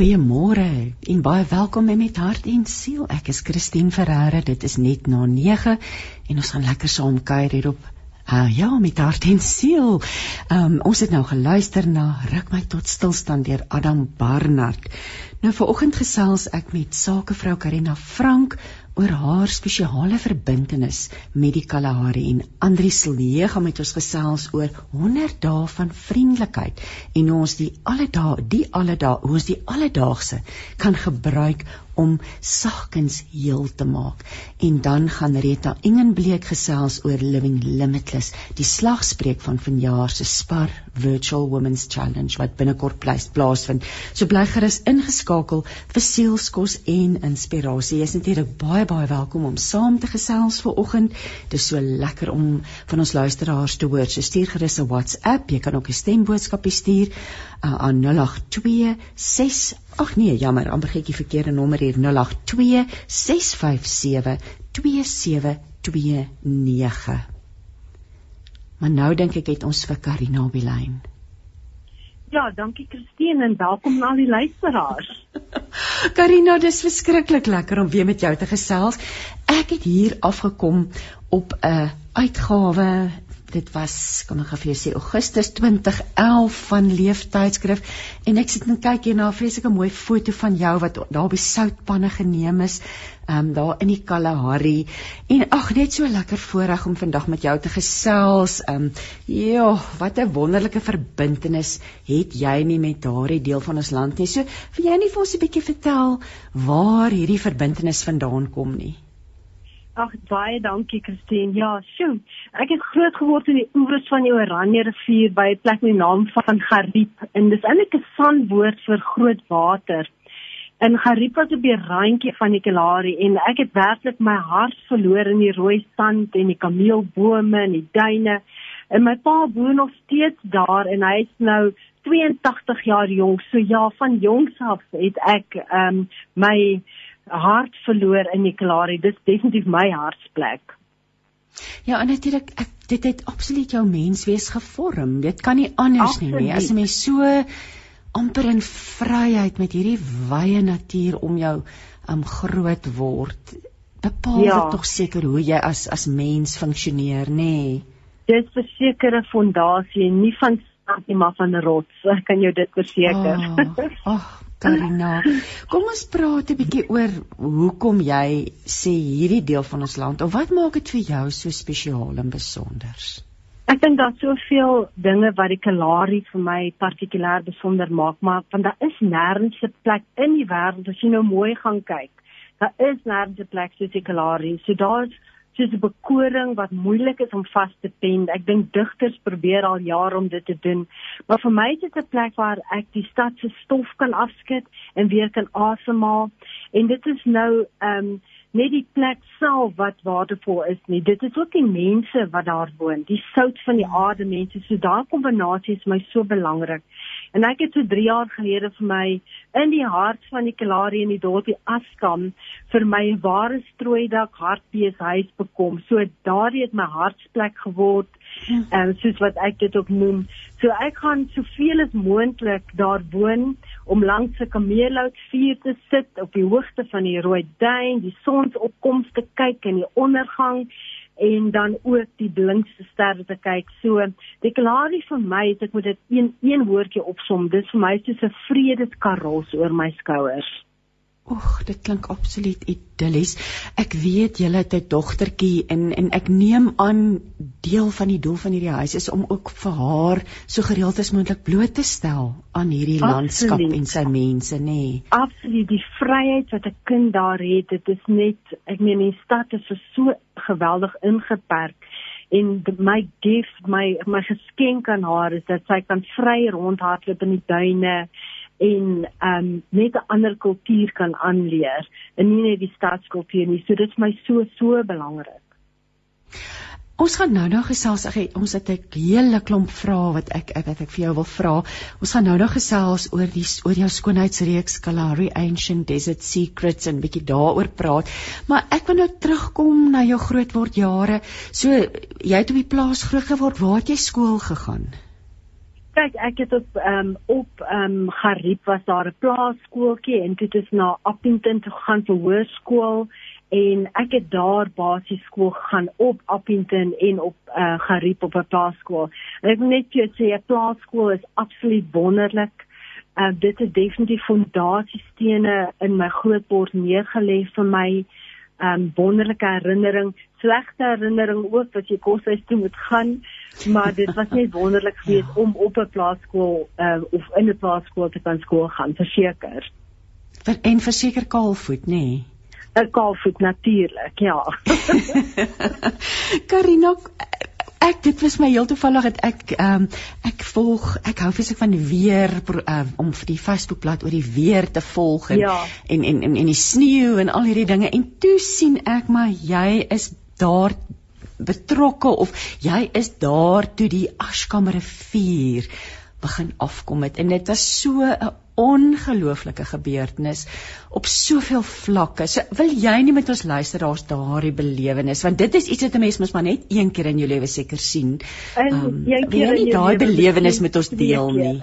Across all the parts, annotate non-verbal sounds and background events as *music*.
Goeiemôre en baie welkom by met hart en siel. Ek is Christine Ferreira. Dit is net na 9 en ons gaan lekker saam kuier hier op uh, ja, met hart en siel. Um, ons het nou geluister na Ruk my tot stilstand deur Adam Barnard. Nou vanoggend gesels ek met sakevrou Karina Frank oor haar spesiale verbintenis met die Kalahari. En Andri Silje gaan met ons gesels oor 100 dae van vriendelikheid en hoe ons die alledaag die alledaag hoe ons die alledaagse kan gebruik om sagkens heel te maak. En dan gaan Rita Engenbleek gesels oor Living Limitless, die slagspreuk van vanjaar se Spar Virtual Women's Challenge wat binnekort plaasvind. So bly gerus ingeskakel vir sielskos en inspirasie. Jy is natuurlik baie baie welkom om saam te gesels vir oggend. Dit is so lekker om van ons luisteraars te hoor. So stuur gerus 'n WhatsApp. Jy kan ook 'n stemboodskap stuur uh, aan 082 6 Ag nee, jammer, amper gekkie verkeerde nommer hier 082 657 2729. Maar nou dink ek het ons vir Karina op die lyn. Ja, dankie Christine en welkom aan al die luisteraars. *laughs* Karina, dis verskriklik lekker om weer met jou te gesels. Ek het hier afgekom op 'n uitgawe dit was kom ek gou vir jou sê Augustus 2011 van Leeftydskrif en ek sit en kyk hier na 'n vreeslike mooi foto van jou wat daar die soutpanne geneem is um, daar in die Kalahari. En ag net so lekker voorreg om vandag met jou te gesels. Um, ja wat 'n wonderlike verbintenis het jy nie met daardie deel van ons land nie. So wil jy nie vir ons 'n bietjie vertel waar hierdie verbintenis vandaan kom nie Ag baie dankie Christine. Ja, sjoe. Ek het groot geword in die oewers van die Oranje rivier by 'n plek met die naam van Gariep en dis eintlik 'n sanwoord vir groot water. En Gariep was op die randjie van die Kalahari en ek het werklik my hart verloor in die rooi sand en die kameelbome en die duine. En my pa woon nog steeds daar en hy is nou 82 jaar jonk. So ja, van jongs af het ek ehm um, my hart verloor in die Kalahari. Dis definitief my hartsplek. Ja, en natuurlik ek dit het absoluut jou menswees gevorm. Dit kan nie anders absoluut. nie, nie. As 'n mens so amper in vryheid met hierdie wye natuur om jou um groot word, bepaal ja. dit tog seker hoe jy as as mens funksioneer, nê? Nee. Dit is 'n sekere fondasie, nie van sand nie, maar van rots. Ek *laughs* kan jou dit verseker. Ag, oh, oh, Karina. Kom ons praat 'n bietjie oor hoekom jy sê hierdie deel van ons land of wat maak dit vir jou so spesiaal en besonder? Ek dink daar's soveel dinge wat die Kalahari vir my partikulêr besonder maak, maar want daar is nêrens 'n plek in die wêreld as jy nou mooi gaan kyk. Daar is nêrens 'n plek soos die Kalahari. So daar's soos 'n bekoring wat moeilik is om vas te pen. Ek dink digters probeer al jare om dit te doen. Maar vir my is dit 'n plek waar ek die stad se stof kan afskud en weer kan asemhaal. En dit is nou ehm um, net die plek self wat waardevol is nie. Dit is ook die mense wat daar woon, die sout van die aarde mense. So daai kombinasie is my so belangrik. En ek het so 3 jaar gelede vir my in die hart van die Kalahari in die dorpie Askam vir my ware strooidak hartbees huis bekom. So daardie het my hartsplek geword. En hm. um, soos wat ek dit ook noem. So ek gaan soveel as moontlik daar woon om langs 'n kameelhoutvuur te sit op die hoogte van die Rooi Duin, die sonsopkoms te kyk en die ondergang en dan ook die blinkste sterre te kyk. So deklarie vir my is ek moet dit een een woordjie opsom. Dit vir my soos 'n vredeskaros oor my skouers. Oeg, dit klink absoluut idillies. Ek weet julle het 'n dogtertjie en en ek neem aan deel van die doel van hierdie huis is om ook vir haar so gereeld as moontlik bloot te stel aan hierdie absoluut. landskap en sy mense, nê. Nee. Absoluut, die vryheid wat 'n kind daar het, dit is net ek meen die stad is so geweldig ingeperk en my gift, my my geskenk aan haar is dat sy kan vry rondhardloop in die duine en ehm um, net 'n ander kultuur kan aanleer en nie net die stadskultuur nie. So dit is my so so belangrik. Ons gaan nou nou gesels. Ek ons het 'n hele klomp vrae wat ek wat ek vir jou wil vra. Ons gaan nou nou gesels oor die oor jou skoonheidsreeks Kalahari Ancient Desert Secrets en bietjie daaroor praat. Maar ek wil nou terugkom na jou grootword jare. So jy het op die plaas groot geword. Waar het jy skool gegaan? Kyk, ek het op ehm um, op ehm um, Gariep was daar 'n plaaskooltjie en dit is na Appington toe gaan vir hoërskool en ek het daar basies skool gaan op Appington en op uh, Gariep op 'n plaaskool. Ek moet net jou sê 'n plaaskool is absoluut wonderlik. Uh, dit is definitief fondasiestene in my grootword neergelê vir my um wonderlike herinnering, slegte herinnering ook as jy koshuis toe moet gaan, maar dit was net wonderlik geweest ja. om op 'n plaaskool uh, of in 'n plaaskool te kan skool gaan, verseker. Vir en verseker kaalvoet, nê? Nee. 'n Kaalvoet natuurlik, ja. *laughs* Karina, ek dit was my heel toevallig dat ek ehm um, ek volg ek hou fisiek van weer um, om vir die Facebookblad oor die weer te volg en, ja. en en en en die sneeu en al hierdie dinge en toe sien ek maar jy is daar betrokke of jy is daar toe die Ashkammer rivier begin afkom het en dit was so 'n ongelooflike gebeurtenis op soveel vlakke. So wil jy nie met ons luisteraars daardie belewenis want dit is iets wat 'n mens mos maar net een keer in jou lewe seker sien. Um, jy wil nie daai belewenis met ons deel nie.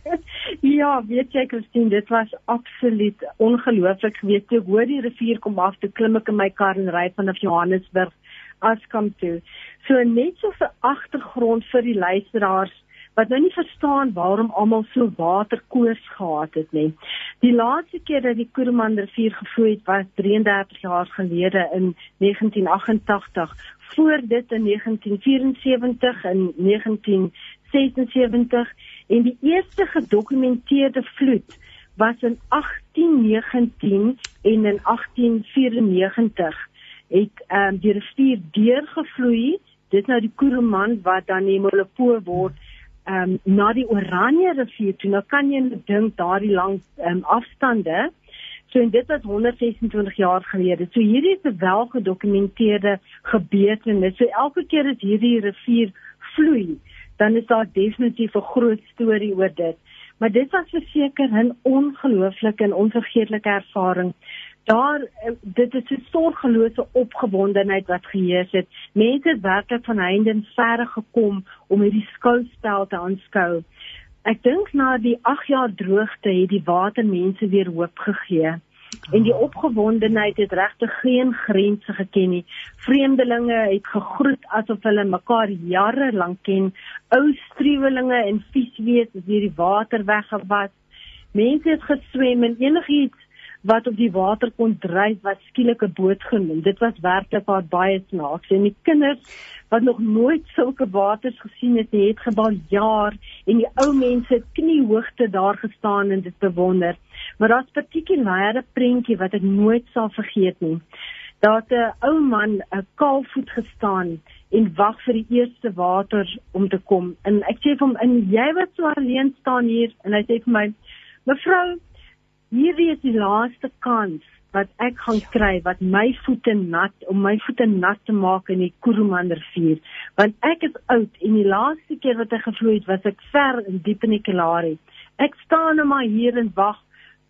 *laughs* ja, weet jy Christine, dit was absoluut ongelooflik geweest. Ek hoor die rivier kom af, toe klim ek in my kar en ry vanaf Johannesburg Askam toe. So net so 'n agtergrond vir die luisteraars wat nou nie verstaan waarom almal so waterkoers gehad het nie. Die laaste keer dat die Kuruman rivier gevloei het was 33 jaar gelede in 1988, voor dit in 1974 en 1976 en die eerste gedokumenteerde vloed was in 1819 en in 1894 het ehm um, die rivier deurgevloei dit nou die Kuruman wat dan die Molopo word ehm um, na die Oranje rivier toe. Nou kan jy dink daardie lang ehm um, afstande. So en dit was 126 jaar gelede. So hierdie is 'n welgedokumenteerde gebeurtenis. So elke keer as hierdie rivier vloei, dan is daar definitief 'n groot storie oor dit. Maar dit was verseker 'n ongelooflike en onvergeetlike ervaring daar eh, dit is 'n sorgelose opgewondenheid wat geheers het. Mense het werklik van heinde en verre gekom om hierdie skouspel te aanskou. Ek dink na die 8 jaar droogte het die water mense weer hoop gegee. En die opgewondenheid het regtig geen grense geken nie. Vreemdelinge het gegroet asof hulle mekaar jare lank ken. Ou struwelinge en vieswees het hierdie water weggewas. Mense het geswem en enigiets wat op die water kon dryf wat skielik 'n boot genoem. Dit was werklik baie snaaks en die kinders wat nog nooit sulke waters gesien het, het gebal jaar en die ou mense kniehoogte daar gestaan en dit bewonder. Maar daar's 'n partikulêre prentjie wat ek nooit sal vergeet nie. Daar 'n ou man 'n kaalvoet gestaan en wag vir die eerste water om te kom. En ek sê vir hom, "En jy wat so alleen staan hier?" En hy sê vir my, "Mevrou, hierdie is die laaste kans wat ek gaan kry wat my voete nat om my voete nat te maak in die Kuruman rivier. Want ek is oud en die laaste keer wat ek gevloei het was ek ver in diep in die Kalahari. Ek staan nou maar hier en wag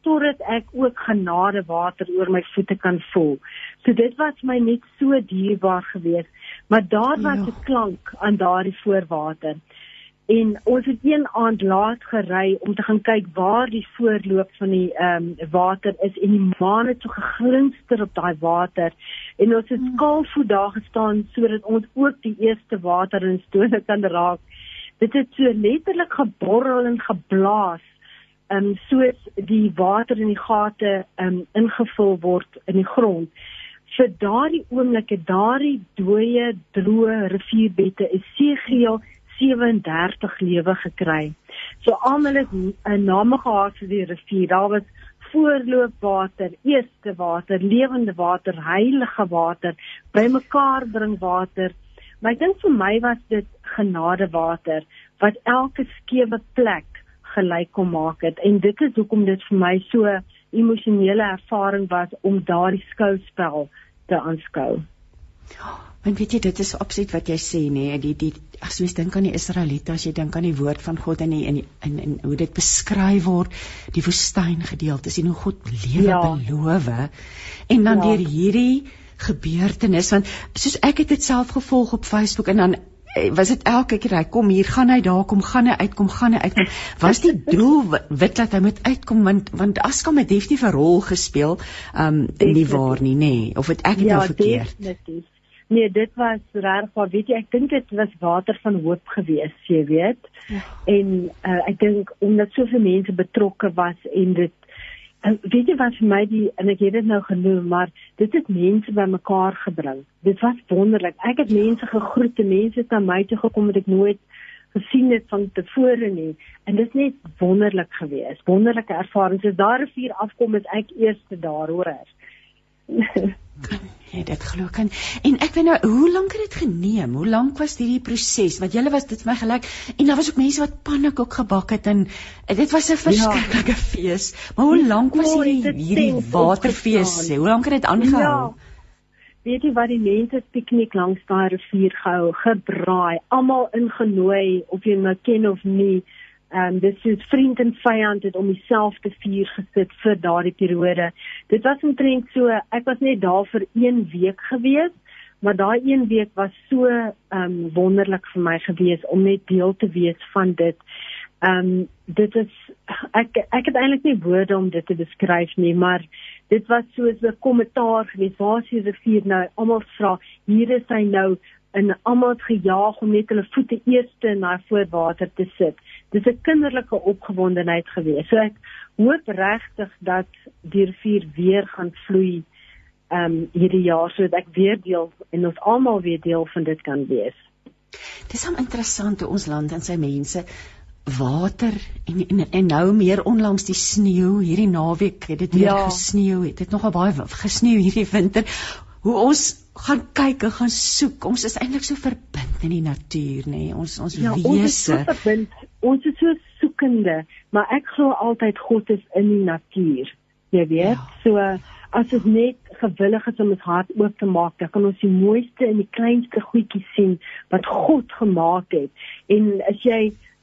totdat ek ook genade water oor my voete kan voel. So dit was my net so dierbaar geweest. Maar daar was 'n ja. klank aan daardie voorwater en ons het een aand laat gery om te gaan kyk waar die voorloop van die ehm um, water is en die maan het so geglinster op daai water. En ons het skaalvoet daar gestaan sodat ons ook die eerste water in stone kan raak. Dit het so letterlik geborrel en geblaas ehm um, soos die water in die gate ehm um, ingevul word in die grond. Vir daardie oomblikke daardie dooie droë rivierbette is seegeel 37 lewe gekry. So almal het 'n naam gehad vir die rivier. Daar was voorloopwater, eerste water, lewende water, heilige water, bymekaar bring water. Maar ek dink vir my was dit genadewater wat elke skewe plek gelyk kom maak het en dit is hoekom dit vir my so emosionele ervaring was om daardie skouspel te aanskou. Want weet jy dit is absoluut wat jy sê nê nee, die die as jy dink aan die Israeliete as jy dink aan die woord van God en in in in hoe dit beskryf word die woestyn gedeelte sien hoe God lewe ja. beloof en dan ja. deur hierdie gebeurtenis want soos ek het dit self gevolg op Facebook en dan eh, was dit elke keer hy kom hier, gaan hy daar kom, gaan hy uitkom, gaan hy uitkom. Was die *laughs* doel wit dat hy moet uitkom want want Askam het definitief 'n rol gespeel, um nie waar nie, nê? Nee. Of het ek dit ja, nou verkeerd? Definitief. Nee, dit was reg, maar weet jy, ek dink dit was water van hoop geweest, jy weet. Ja. En uh, ek dink omdat soveel mense betrokke was en dit En weet jy wat vir my die en ek het dit nou genoem, maar dit het mense bymekaar gebring. Dit was wonderlik. Ek het mense gegroet, mense het na my toe gekom wat ek nooit gesien het van tevore nie. En dit is net wonderlik geweest. Wonderlike ervarings. As daar 'n vuur afkom, is ek eerste daar, hoor. *laughs* Ja, dit glo kan. En ek weet nou, hoe lank het dit geneem? Hoe lank was hierdie proses? Want julle was dit vir my gelyk en daar was ook mense wat pannekoek gebak het en dit was 'n ja. verskriklike ja. fees. Maar hoe lank was hierdie hierdie waterfees? Hoe lank het dit aangehou? Ja. Weet jy wat die mense piknik langs daai rivier gehou, gebraai, almal ingenooi of jy nou ken of nie. Ehm um, dis is vriend en vyand het om dieselfde vuur gesit vir daardie periode. Dit was omtrent so ek was net daar vir 1 week gewees, maar daai 1 week was so ehm um, wonderlik vir my gewees om net deel te wees van dit. Ehm um, dit is ek ek het eintlik nie woorde om dit te beskryf nie, maar dit was soos 'n kommentaar gewees. Waar is die rivier nou? Almal vra, hier is hy nou en almal het gejaag om net hulle voete eers in daai voorwater te sit. Dis 'n kinderlike opgewondenheid gewees. So ek hoop regtig dat die rivier weer gaan vloei ehm um, hierdie jaar sodat ek weer deel en ons almal weer deel van dit kan wees. Dis hom interessant hoe ons land en sy mense water en en, en nou meer onlangs die sneeu hierdie naweek het dit weer ja. gesneeu het dit nogal baie gesneeu hierdie winter hoe ons gaan kyk en gaan soek. Ons is eintlik so verbind in die natuur, nê? Nee? Ons ons ja, wese. Ons is so verbind. Ons is so soekende, maar ek glo altyd God is in die natuur. Jy weet, ja. so as ons net gewillig is om ons hart oop te maak, dan kan ons die mooiste en die kleinste goedjies sien wat God gemaak het. En as jy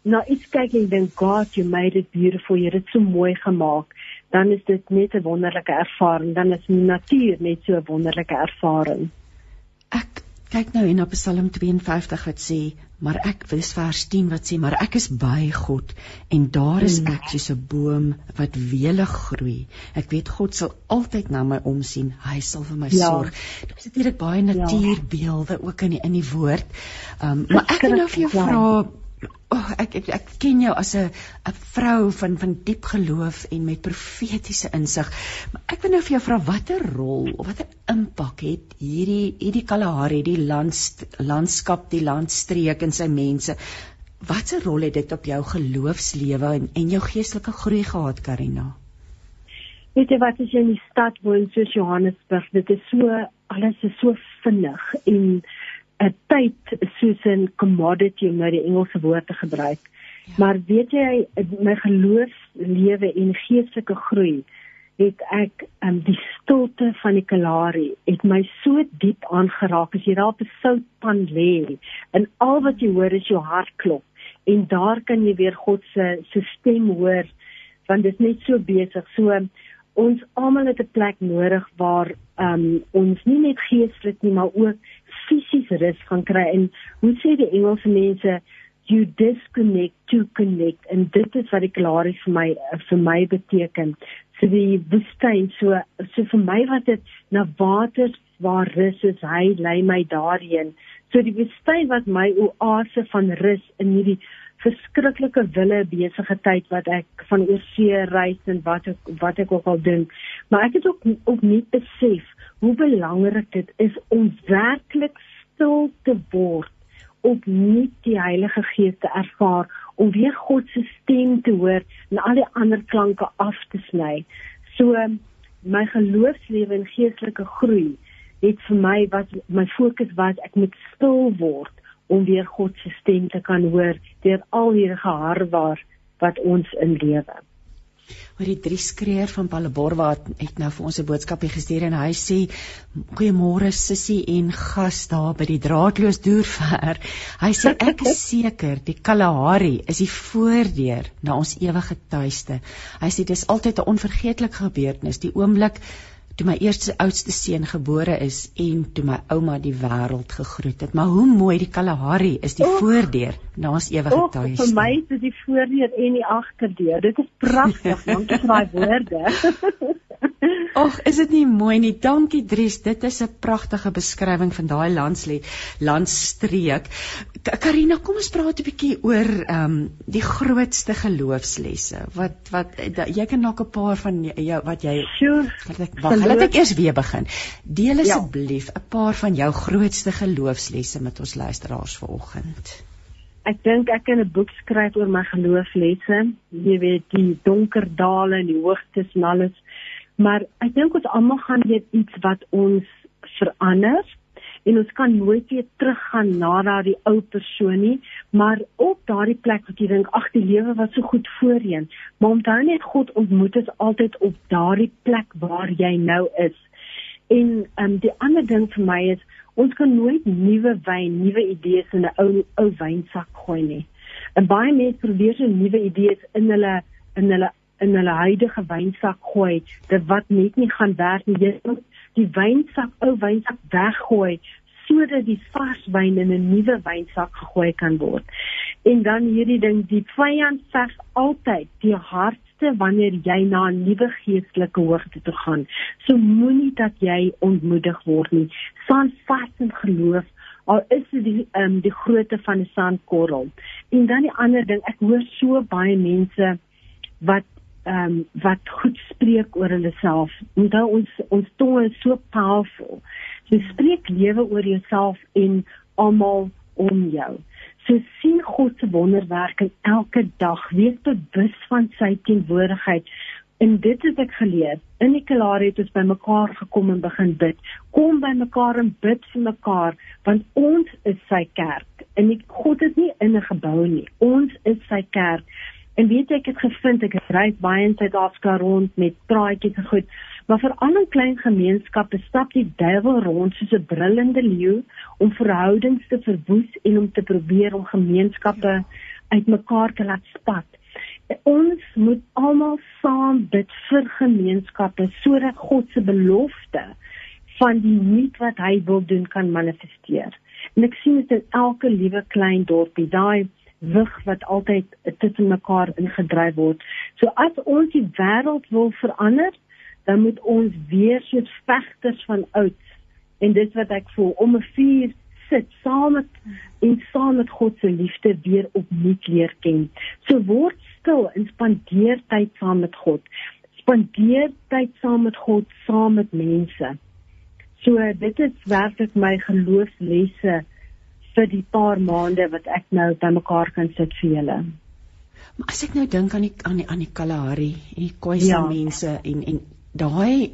na iets kyk en dink, God, you made it beautiful. Jy het dit so mooi gemaak dan is dit net 'n wonderlike ervaring dan is die natuur net so 'n wonderlike ervaring ek kyk nou in op Psalm 52 wat sê maar ek dis vers 10 wat sê maar ek is by God en daar is ek soos 'n boom wat welig groei ek weet God sal altyd na my omsien hy sal vir my ja. sorg dit is natuurlik baie ja. natuurbeelde ja. ook in die in die woord um, maar ek wil nou vir jou vra oh, ek, ek ek ken jou as 'n 'n vrou van van diep geloof en met profetiese insig. Maar ek wil nou vir jou vra watter rol of watter impak het hierdie hierdie Kalahari, die landst, landskap, die landstreek en sy mense. Watse rol het dit op jou geloofslewe en en jou geestelike groei gehad, Karina? Weet jy wat as jy in die stad woon soos Johannesburg, dit is so alles is so vinnig en 'n tyd soos 'n commodity om nou die Engelse woord te gebruik. Ja. Maar weet jy my geloofslewe en geestelike groei het ek um, die stilte van die Kalahari het my so diep aangeraak as jy daar op 'n soutpan lê en al wat jy hoor is jou hart klop en daar kan jy weer God se se stem hoor want dit is net so besig so ons almal het 'n plek nodig waar um, ons nie net geestelik nie maar ook fisies rus gaan kry. En hoe sê die Engelse mense you disconnect to connect. En dit is wat die klaar is vir my vir my beteken. So die woestyn so so vir my wat dit na water waar rus is hy lei my daarheen. So die woestyn wat my oase van rus in hierdie verskriklike wille besige tyd wat ek van oorsee reis en wat ek wat ek ook al doen maar ek het ook ook nie besef hoe belangrik dit is om werklik stil te word om nie die Heilige Gees te ervaar om weer God se stem te hoor en al die ander klanke af te sny. So my geloofslewe en geestelike groei het vir my wat my fokus was ek moet stil word om weer God se stem te kan hoor deur al hierdie geharwaar wat ons in lewe oor die drie skreer van Palleborwa het nou vir ons 'n boodskapie gestuur en hy sê goeiemôre sussie en gas daar by die draadloos doerver. Hy sê ek is *laughs* seker die Kalahari is die voordeur na ons ewige tuiste. Hy sê dis altyd 'n onvergeetlike gebeurtenis, die oomblik toe my eerste oudste seun gebore is en toe my ouma die wêreld gegroet het. Maar hoe mooi die Kalahari is die oh, voordeur na's ewige tuis. Vir my is dit die voordeur en die agterdeur. Dit is pragtig, *laughs* dankie vir daai woorde. *laughs* Ag, is dit nie mooi nie? Dankie Dries. Dit is 'n pragtige beskrywing van daai landslie landstreek. Karina, kom ons praat 'n bietjie oor ehm um, die grootste geloofslesse. Wat wat jy kan dalk 'n paar van jou wat jy Sure. Wag, laat ek eers weer begin. Deel ja. asseblief 'n ja. paar van jou grootste geloofslesse met ons luisteraars vanoggend. Ek dink ek kan 'n boek skryf oor my geloofslesse. Jy weet, die donker dale en die hoogtes en alles. Maar ek dink ons almal gaan weet iets wat ons verander en ons kan nooit weer teruggaan na daardie ou persoon nie, maar op daardie plek wat jy dink ag die lewe was so goed voorheen, maar onthou net God ontmoet ons altyd op daardie plek waar jy nou is. En um, die ander ding vir my is ons kan nooit nuwe wyn, nuwe idees in 'n ou ou wynsak gooi nie. En baie mense probeer so nuwe idees in hulle in hulle in hulle huidige wynsak gooi, dit wat net nie gaan werk nie. Jy moet die wynsak, ou wynsak weggooi sodat die vars wyn in 'n nuwe wynsak gegooi kan word. En dan hierdie ding, die vyand veg altyd die hardste wanneer jy na 'n nuwe geestelike hoogte toe gaan. So moenie dat jy ontmoedig word nie. Staan vas in geloof al is dit die um, die grootte van 'n sandkorrel. En dan die ander ding, ek hoor so baie mense wat ehm um, wat goed spreek oor hulle self. Onthou ons ons tong is so powerful. Jy spreek lewe oor jouself en almal om jou. So sien God se wonderwerke elke dag. Wees bewus van sy teenwoordigheid. En dit het ek geleer. In die Kalahari het ons bymekaar gekom en begin bid. Kom bymekaar en bid vir mekaar want ons is sy kerk. En die, God is nie in 'n gebou nie. Ons is sy kerk. En weet jy ek het gevind ek reis baie in Suid-Afrika rond met praatjies en goed, maar veral in klein gemeenskappe stap die duiwel rond soos 'n brullende leeu om verhoudings te verwoes en om te probeer om gemeenskappe uitmekaar te laat spat. Ons moet almal saam bid vir gemeenskappe sodat God se belofte van die nuut wat hy wil doen kan manifesteer. En ek sien dit in elke liewe klein dorpie, daai wig wat altyd tussen mekaar ingedryf word. So as ons die wêreld wil verander, dan moet ons weer soos vegters van oud en dit wat ek voel om 'n vuur sit saam met en saam met God se liefde weer opnuut leer ken. So word stil en spandeer tyd saam met God. Spandeer tyd saam met God, saam met mense. So dit is werklik my geloofslesse vir die paar maande wat ek nou bymekaar kan sit vir julle. Maar as ek nou dink aan die aan die aan die Kalahari en die Khoisa ja. mense en en daai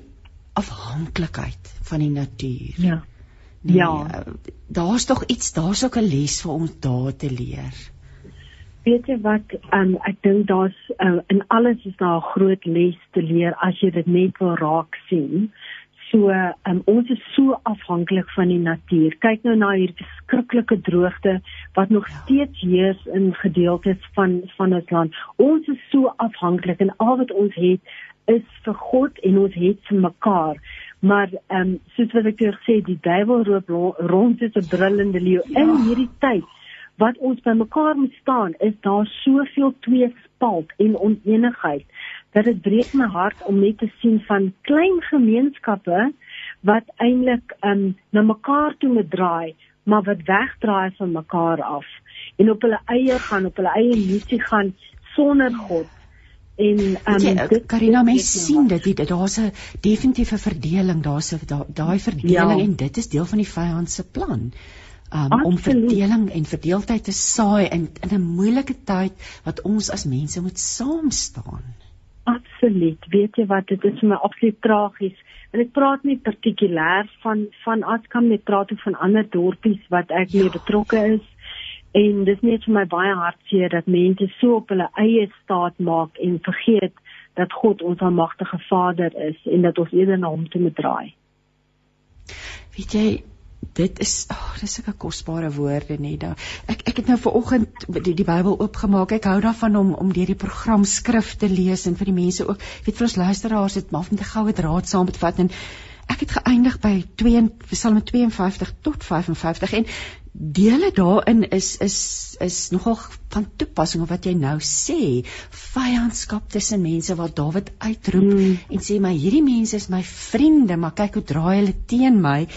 afhanklikheid van die natuur. Ja. Nee, ja. Eh, daar's tog iets, daar's ook 'n les vir ons daar te leer. Weet jy wat, um, ek dink daar's uh, in alles is daar 'n groot les te leer as jy dit net wil raak sien. So um, ons is so afhanklik van die natuur. Kyk nou na hierdie verskriklike droogte wat nog ja. steeds heers in gedeeltes van van ons land. Ons is so afhanklik en al wat ons het is vir God en ons het vir mekaar. Maar ehm um, soos wat ek jou gesê, die duiwel roep rond soos 'n brullende leeu ja. in hierdie tyd wat ons by mekaar moet staan, is daar soveel tweespalt en onenigheid dat dit breek my hart om net te sien van klein gemeenskappe wat eintlik um na mekaar toe moet draai, maar wat wegdraai van mekaar af en op hulle eie gaan, op hulle eie missie gaan sonder God. En um ja, Karina mens sien dit dit daar's 'n definitiewe verdeling, daar's 'n daai verdeling ja. en dit is deel van die vyand se plan. Um, om verdeling en verdeeldheid te saai in in 'n moeilike tyd wat ons as mense moet saam staan. Absoluut. Weet jy wat, dit is vir my absoluut tragies. En ek praat nie partikulêr van van Askam nie, praat ook van ander dorpies wat ek ja. mee betrokke is. En dis net vir my baie hartseer dat mense so op hulle eie staat maak en vergeet dat God ons almagtige Vader is en dat ons eerder na hom toe moet draai. Weet jy, dit is ag oh, dis sulke kosbare woorde net daar. Ek ek het nou ver oggend die, die Bybel oopgemaak. Ek hou daarvan om om deur die program skrif te lees en vir die mense ook, weet vir ons luisteraars dit maar net 'n goue draad saam te vat en ek het geëindig by 2 Psalm 52 tot 55 en dele daarin is is is nogal van toepassing op wat jy nou sê vyandskap tussen mense wat Dawid uitroep mm. en sê maar hierdie mense is my vriende maar kyk hoe draai hulle teen my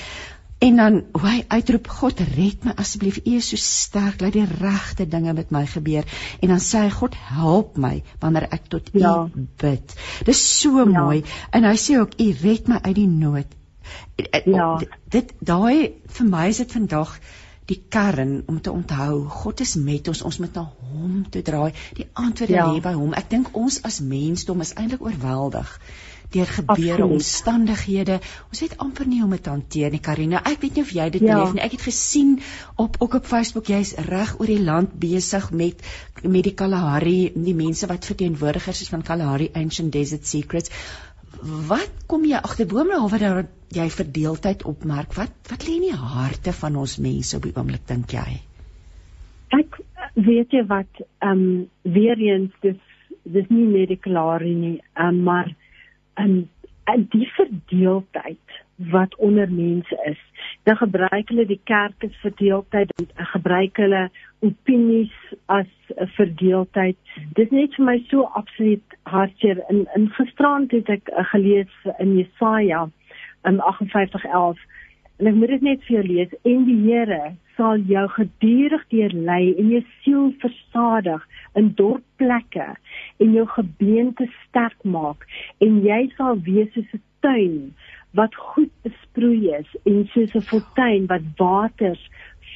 En dan hoe hy uitroep God red my asseblief U is so sterk laat die regte dinge met my gebeur en dan sê hy God help my wanneer ek tot U ja. bid. Dis so ja. mooi en hy sê ook U red my uit die nood. Ja. Dit daai vir my is dit vandag die kern om te onthou God is met ons ons moet na hom toe draai. Die antwoord ja. lê by hom. Ek dink ons as mensdom is eintlik oorweldig deur gebeure omstandighede. Ons weet amper nie hoe om dit te hanteer nie, Karina. Ek weet nie of jy dit ja. beleef nie. Ek het gesien op ook op Facebook jy's reg oor die land besig met met die Kalahari, die mense wat verteenwoordigers is van Kalahari Ancient Desert Secrets. Wat kom jy agterbome oor dat jy verdeeldheid opmerk? Wat wat lê in die harte van ons mense op die oomblik dink jy? Ek weet jy wat ehm um, weer eens dis dis nie net die Kalahari nie, um, maar in in die verdeeldheid wat onder mense is. Dan gebruik hulle die kerk as verdeeldheid en gebruik hulle opinies as 'n verdeeldheid. Dit is net vir my so absoluut hartseer. In in gisterand het ek uh, gelees in Jesaja in 58:11 en ek moet dit net vir jou lees. En die Here sal jou gedurig deurlei en jou siel versadig in dorp plekke en jou gebeente sterk maak en jy sal wees soos 'n tuin wat goed besproei is en soos 'n fontein wat waters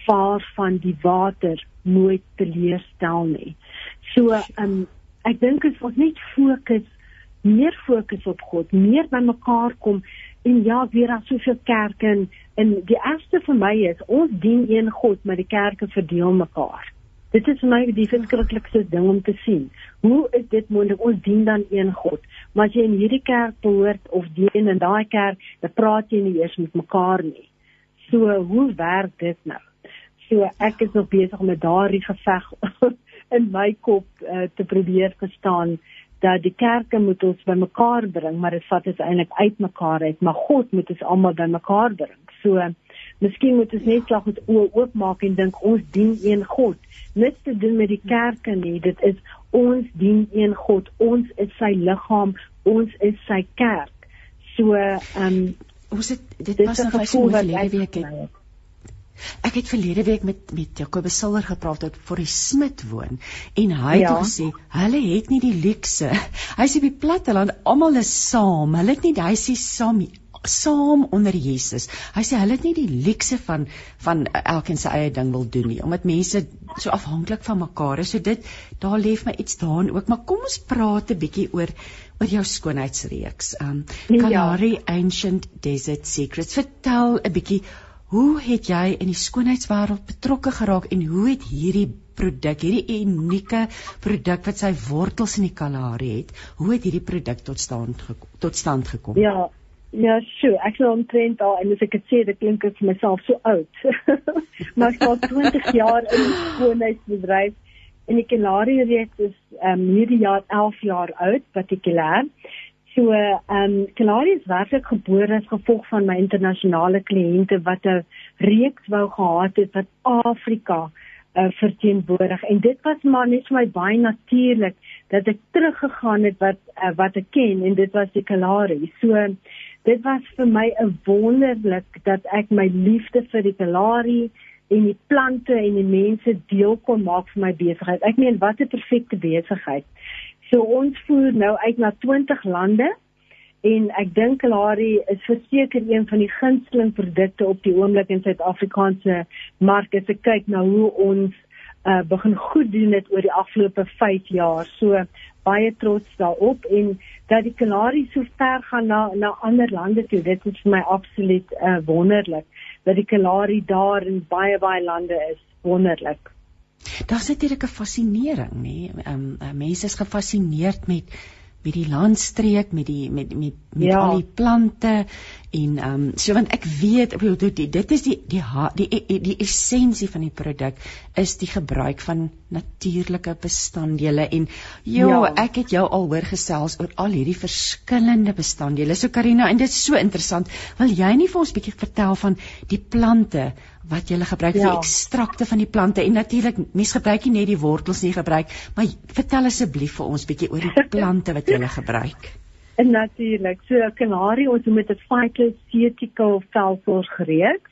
vaar van die water nooit teleurstel nie. So um ek dink as ons net fokus meer fokus op God, meer by mekaar kom en ja, weer daar soveel kerke en, en die eerste vir my is ons dien een God, maar die kerke verdeel mekaar. Dit is vir my die verskriklikste ding om te sien. Hoe is dit moontlik ons dien dan een God, maar as jy in hierdie kerk behoort of dien in daai kerk, dan praat jy nie eers met mekaar nie. So hoe werk dit nou? So ek is nog besig met daardie geveg *laughs* in my kop uh, te probeer verstaan dat die kerke moet ons bymekaar bring, maar dit vat ons eintlik uitmekaar uit, maar God moet ons almal bymekaar bring. So Miskien moet ons net slag met oë oopmaak en dink ons dien een God. Niks te doen met die kerke nie. Dit is ons dien een God. Ons is sy liggaam. Ons is sy kerk. So, ehm um, ons het dit was nog vir verlede week het. Ek het verlede week met met Jakobus Silver gepraat oor vir die Smit woon en hy het ja. gesê hulle het nie die luukse. Hy sê die platteland almal is saam. Hulle het nie hy sê saam saam onder Jesus. Hy sê hulle het nie die luukse van van elkeen se eie ding wil doen nie, omdat mense so afhanklik van mekaar is. So dit daar lê my iets daarin ook, maar kom ons praat 'n bietjie oor oor jou skoonheidsreeks. Um Kalahari ja. Ancient Desert Secrets. Vertel 'n bietjie Hoe het jy in die skoonheidswêreld betrokke geraak en hoe het hierdie produk, hierdie unieke produk wat sy wortels in die Kalahari het, hoe het hierdie produk tot stand gekom, tot stand gekom? Ja, Ja, sure. Ek sou omtrent al en as ek dit sê, dit klink ek vir myself so oud. *laughs* maar ek was 20 jaar in die skoonheidsbedryf en die Kelari reeks is ehm um, hierdie jaar 11 jaar oud, partikulêr. So ehm um, Kelari is werklik gebore as gevolg van my internasionale kliënte wat 'n reeks wou gehad het wat Afrika uh, verteenwoordig en dit was maar net vir my baie natuurlik dat ek teruggegaan het wat uh, wat ek ken en dit was die Kelari. So dit was vir my 'n wonderlik dat ek my liefde vir die Kalahari en die plante en die mense deel kon maak vir my besigheid. Ek meen wat 'n perfekte besigheid. So ons voer nou uit na 20 lande en ek dink Kalahari is verseker een van die gunsteling produkte op die oomblik in Suid-Afrikaanse mark as ek kyk na hoe ons uh, begin goed doen dit oor die afgelope 5 jaar. So baie trots daarop en dat die Kanaries so ver gaan na na ander lande toe. Dit is vir my absoluut uh, wonderlik dat die Kanarie daar in baie baie lande is. Wonderlik. Daar's natuurlik 'n fascinering, nê? Ehm um, mense is gefassineerd met met die landstreek, met die met met met ja. al die plante en ehm um, so want ek weet dit dit is die die die die, die essensie van die produk is die gebruik van natuurlike bestanddele en jo ja. ek het jou al hoor gesels oor al hierdie verskillende bestanddele so Karina en dit is so interessant wil jy nie vir ons bietjie vertel van die plante wat jy gebruik ja. vir ekstrakte van die plante en natuurlik mense gebruik nie net die wortels nie gebruik maar vertel asseblief vir ons bietjie oor die *laughs* plante wat jy gebruik En natuurlik, so kanarie ons moet 'n phytoceutical velsorgreeks.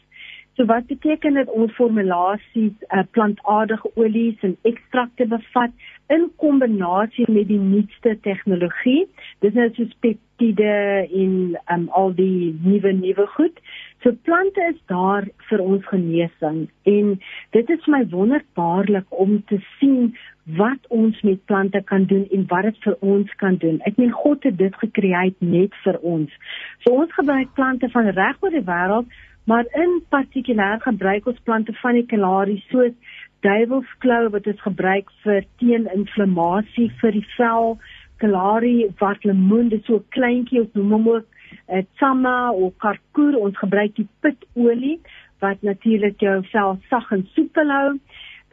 So wat beteken dit ons formulasies uh, plantaardige olies en ekstrakte bevat in kombinasie met die nuutste tegnologie. Dis nou soos peptide en um, al die nuwe nuwe goed. So plante is daar vir ons genesing en dit is my wonderbaarlik om te sien wat ons met plante kan doen en wat dit vir ons kan doen. Ek meen God het dit gekreë net vir ons. So ons gebruik plante van reg oor die wêreld, maar in partikulêr gebruik ons plante van die kalarie soos duiwelsklou wat ons gebruik vir teen-inflammasie vir die vel, kalarie wat lemoen, dit so kleintjie ons noem hom ook uh, tsama of karkoer. Ons gebruik die pitolie wat natuurlik jou vel sag en soepel hou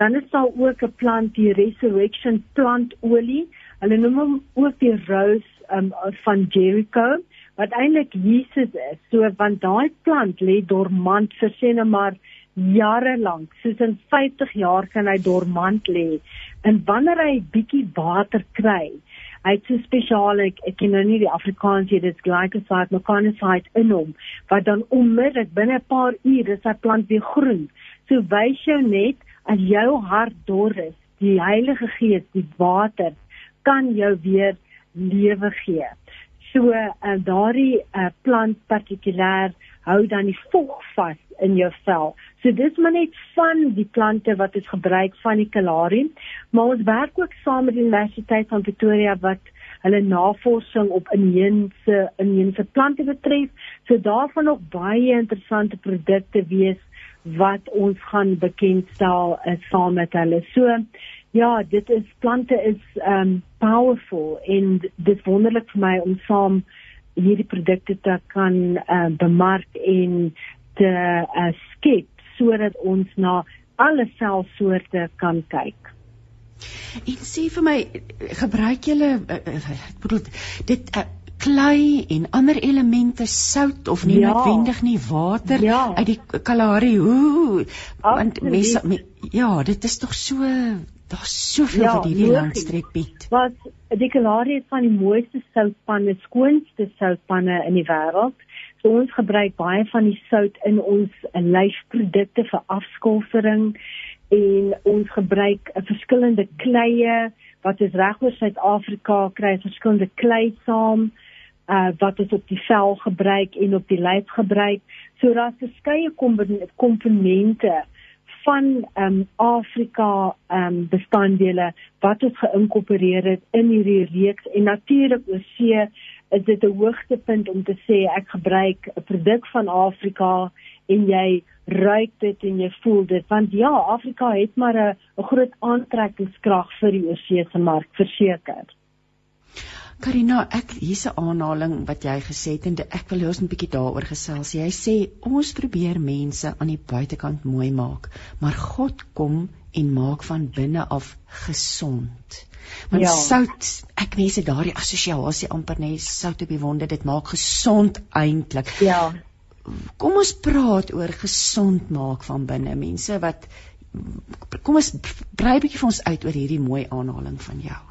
dan is daar ook 'n plant die resurrection plantolie. Hulle noem hom ook die rose um, van Jericho wat eintlik Jesus is. So want daai plant lê dormant vir sê net maar jare lank. Soos in 50 jaar kan hy dormant lê. En wanneer hy bietjie water kry, hy het so spesiaal ek ek ken nou nie die Afrikaans hier dit's glycoside mechanicide in hom wat dan onmiddellik binne 'n paar ure is hy plant weer groen. So wys jou net as jou hart dor is, die Heilige Gees, die water kan jou weer lewe gee. So uh, daardie uh, plant partikulêr hou dan die vog vas in jou vel. So dis maar net van die plante wat ons gebruik van die kalarium, maar ons werk ook saam met die Universiteit van Pretoria wat hulle navorsing op inheemse inheemse plante betref. So daarvan nog baie interessante produkte wees wat ons gaan bekendstel uh, saam met hulle. So ja, dit is plante is um powerful en dit wonderlik vir my om saam hierdie produkte te kan uh, bemark en te uh, skep sodat ons na alle selsoorte kan kyk. En sê vir my gebruik julle ek bedoel dit uh, klei en ander elemente sout of nie ja. noodwendig nie water ja. uit die Kalahari hoe want mense me, ja dit is tog so daar's soveel ja, wat hierdie landstreek bied wat die Kalahari is van die mooiste soutpanne skoonste soutpanne in die wêreld so ons gebruik baie van die sout in ons lyfprodukte vir afskolfering en ons gebruik 'n verskillende kleie wat is reg oor Suid-Afrika kry verskillende klei saam uh wat ons op die vel gebruik en op die lyf gebruik. So daar's verskeie komponente van ehm um, Afrika ehm um, bestanddele wat ons geïnkorporeer het in hierdie reeks en natuurlik oorsee is dit 'n hoogtepunt om te sê ek gebruik 'n produk van Afrika en jy ruik dit en jy voel dit want ja Afrika het maar 'n groot aantrekkingskrag vir die oorsee se mark verseker. Karina, ek hier's 'n aanhaling wat jy gesê het en ek wil jou 'n bietjie daaroor gesels. Jy sê ons probeer mense aan die buitekant mooi maak, maar God kom en maak van binne af gesond. Want ja. sout, ek mense daardie assosiasie amper net sout op die wonde, dit maak gesond eintlik. Ja. Kom ons praat oor gesond maak van binne mense wat kom ons brei 'n bietjie vir ons uit oor hierdie mooi aanhaling van jou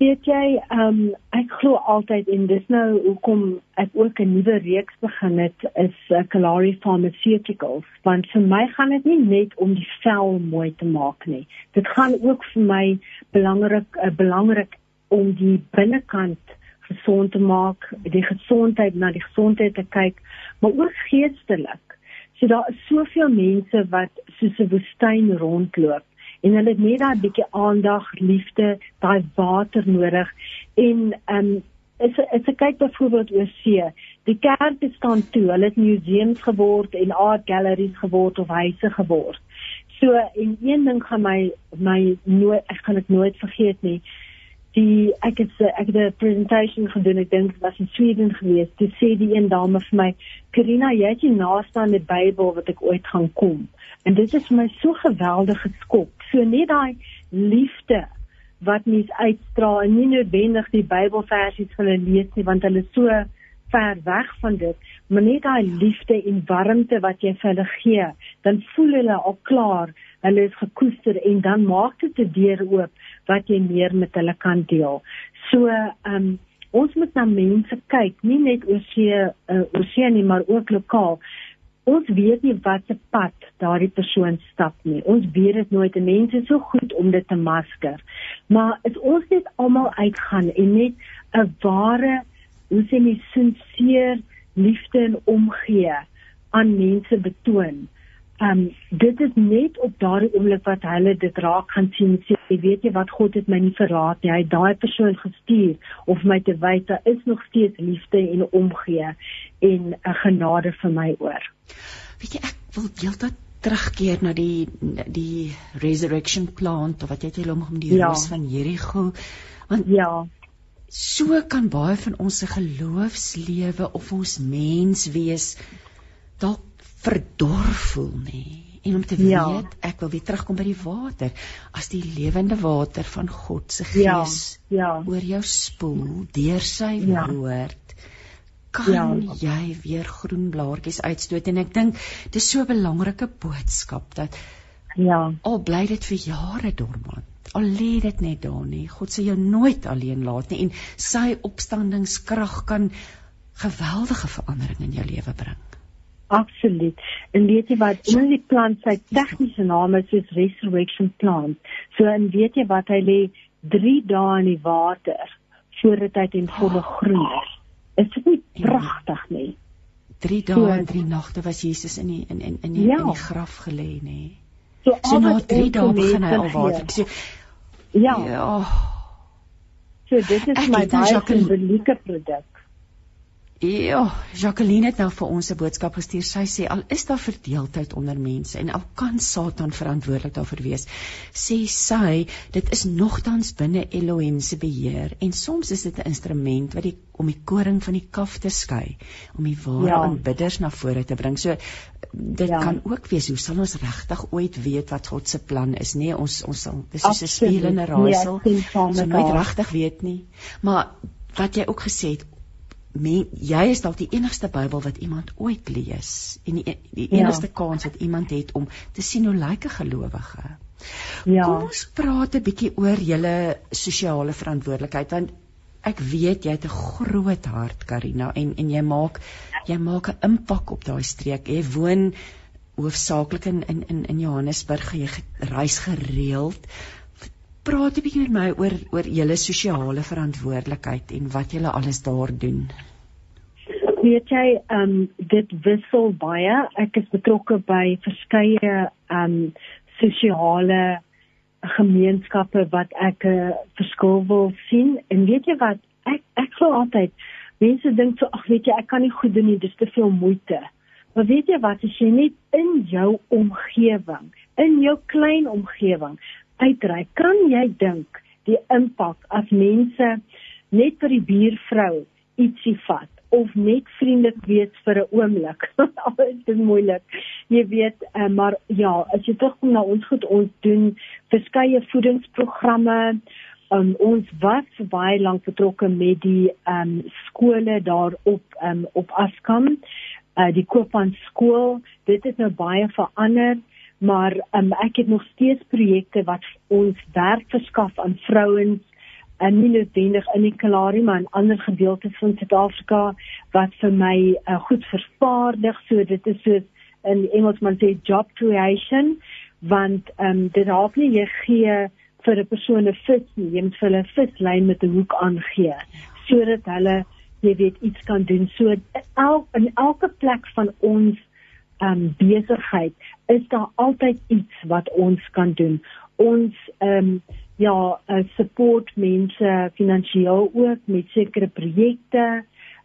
weet jy, um, ek glo altyd en dis nou hoekom ek ook 'n nuwe reeks begin het is uh, Kalari Pharmaceuticals, want vir my gaan dit nie net om die vel mooi te maak nie. Dit gaan ook vir my belangrik uh, belangrik om die binnekant gesond te maak, die gesondheid na die gesondheid te kyk, maar ook geestelik. So daar is soveel mense wat soos 'n woestyn rondloop en hulle het net daai bietjie aandag, liefde, daai water nodig en ehm um, is is 'n kyk byvoorbeeld oor see. Die kerk het staan toe, hulle het museums geword en art galleries geword of huise geword. So en een ding gaan my my nooit ek gaan dit nooit vergeet nie. Die ek het ek het 'n presentation gedoen ek dink was in Sweden geweest. Toe sê die een dame vir my Karina jy het die naaste Bybel wat ek ooit gaan kom. En dit is vir my so geweldig geskok so net daai liefde wat mens uitstraal en nie noodwendig die Bybelversies hulle lees nie want hulle so ver weg van dit maar net daai liefde en warmte wat jy vir hulle gee dan voel hulle al klaar hulle is gekoester en dan maak dit 'n deur oop wat jy meer met hulle kan deel. So, ehm um, ons moet na mense kyk, nie net oor see uh, oor see nie, maar ook lokaal. Ons weet nie wat se pad daardie persoon stap nie. Ons weet dit nooit. Mense is so goed om dit te masker. Maar as ons net almal uitgaan en net 'n ware, hoe sê jy, sinseer liefde en omgee aan mense betoon, um, dit is net op daardie oomblik wat hulle dit raak gaan sien. Sê jy weet jy wat God het my nie verraad nie. Hy het daai persoon gestuur of my te wys daar is nog steeds liefde en omgee en 'n genade vir my oor. Weet jy ek wil heeltyd terugkeer na die die resurrection plant of wat jy het hulle om die ja. roos van Jerigo want ja so kan baie van ons se geloofslewe of ons mens wees dalk verdorf voel nê en om te ja. weet ek wil weer terugkom by die water as die lewende water van God se ja, gees ja, ja. oor jou spoel deur sy ja. woord kan ja. jy weer groen blaartjies uitstoot en ek dink dis so 'n belangrike boodskap dat ja al bly dit vir jare dormant al lê dit net daar nie God sal jou nooit alleen laat nie en sy opstandingskrag kan geweldige verandering in jou lewe bring Absoluut. En weet jy wat, in die plant sy tegniese naam is soos resurrection plant. So en weet jy wat hy lê 3 dae in die water voordat hy ten volle groei is. Is dit nie pragtig nie? 3 dae en 3 nagte was Jesus in die in in in die, ja. in die graf gelê nê. So, so na 3 dae begin hy al water. So, ja. Ja. So dit is my baie simbolieke produk. Ja, Jacqueline het nou vir ons 'n boodskap gestuur. Sy sê al is daar verdeeldheid onder mense en al kan Satan verantwoordelik daarvoor wees, sê sy dit is nogtans binne Elohim se beheer en soms is dit 'n instrument wat die om die koring van die kaf te skei, om die ware ja. aanbidders na vore te bring. So dit ja. kan ook wees hoe sal ons regtig ooit weet wat God se plan is? Nee, ons ons sal dis soos 'n speel in 'n raaisel. Nee, ons moet regtig weet nie. Maar wat jy ook gesê het men, jy is dalk die enigste Bybel wat iemand ooit lees en die, die ja. enigste ja. kans wat iemand het om te sien hoe lyk 'n gelowige. Ja. Kom ons praat 'n bietjie oor julle sosiale verantwoordelikheid want ek weet jy het 'n groot hart Karina en en jy maak jy maak 'n impak op daai streek. Jy woon hoofsaaklik in in in Johannesburg. Jy reis gereeld praat 'n bietjie met my oor oor julle sosiale verantwoordelikheid en wat julle alles daar doen. Weet jy, ehm um, dit wissel baie. Ek is betrokke by verskeie ehm um, sosiale gemeenskappe wat ek 'n uh, verskil wil sien. En weet jy wat? Ek ek voel altyd mense dink so, ag weet jy, ek kan nie goed doen nie, dis te veel moeite. Maar weet jy wat, as jy net in jou omgewing, in jou klein omgewing uitreik, kan jy dink die impak as mense net vir die buurvrou ietsie vat of net vriendelik wees vir 'n oomblik. *laughs* Dit is moeilik. Jy weet, uh, maar ja, as jy terugkom na ons goed, ons doen verskeie voedingsprogramme. Um, ons was baie lank betrokke met die um, skole daar op um, op Askam, uh, die Koopman skool. Dit het nou baie verander maar um, ek het nog steeds projekte wat ons werk verskaf aan vrouens en nie noodwendig in die Kalahari maar in ander gedeeltes van Suid-Afrika wat vir my uh, goed vervaardig. So dit is so in Engels man sê job creation want um, dit help nie jy gee vir 'n persoon 'n vis nie. Jy moet vir hulle 'n vislyn met 'n hoek aangee sodat hulle jy weet iets kan doen. So el, in elke plek van ons um, besigheid is daar altyd iets wat ons kan doen. Ons ehm um, ja, uh, support mense finansiëel ook met sekere projekte.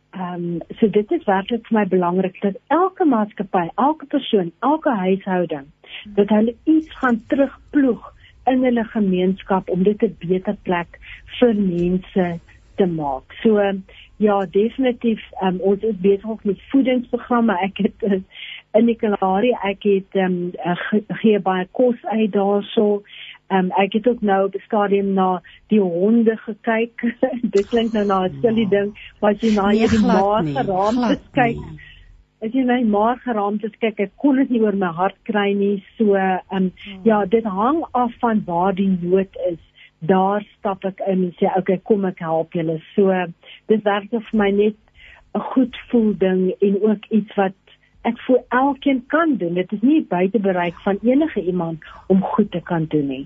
Ehm um, so dit is werklik vir my belangrik dat elke maatskappy, elke persoon, elke huishouding dat hulle iets gaan terugploeg in hulle gemeenskap om dit 'n beter plek vir mense te maak. So ja, definitief um, ons is besig met voedingsprogramme. Ek het uh, in die Kalahari, ek het um, uh, gee baie kos uit daarso. Um, ek het ook nou op die stadium na die honde gekyk. *laughs* dit klink nou na 'n silly ding, maar as jy na nee, die maag geraamd kyk, as jy my maag geraamd kyk, ek kon dit nie oor my hart kry nie. So um, oh. ja, dit hang af van waar die nood is daar stap ek in en sê okay kom ek help julle so dit werk vir my net 'n goed voel ding en ook iets wat ek vir elkeen kan doen. Dit is nie buite bereik van enige iemand om goed te kan doen nie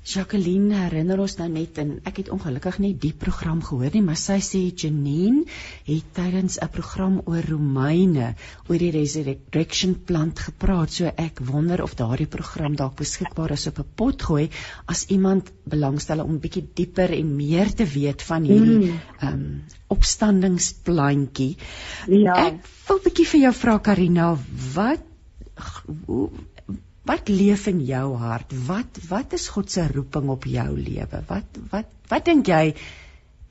Jacqueline herinner ons nou net en ek het ongelukkig net die program gehoor nie, maar sy sê Janine het tydens 'n program oor Romeine oor die resurrection plant gepraat. So ek wonder of daardie program dalk beskikbaar is op 'n pot gooi as iemand belangstel om bietjie dieper en meer te weet van hierdie mm. ehm mm. um, opstandingsplantjie. Ja. Ek wil bietjie vir jou vra Karina, wat hoe Wat leef in jou hart? Wat wat is God se roeping op jou lewe? Wat wat wat dink jy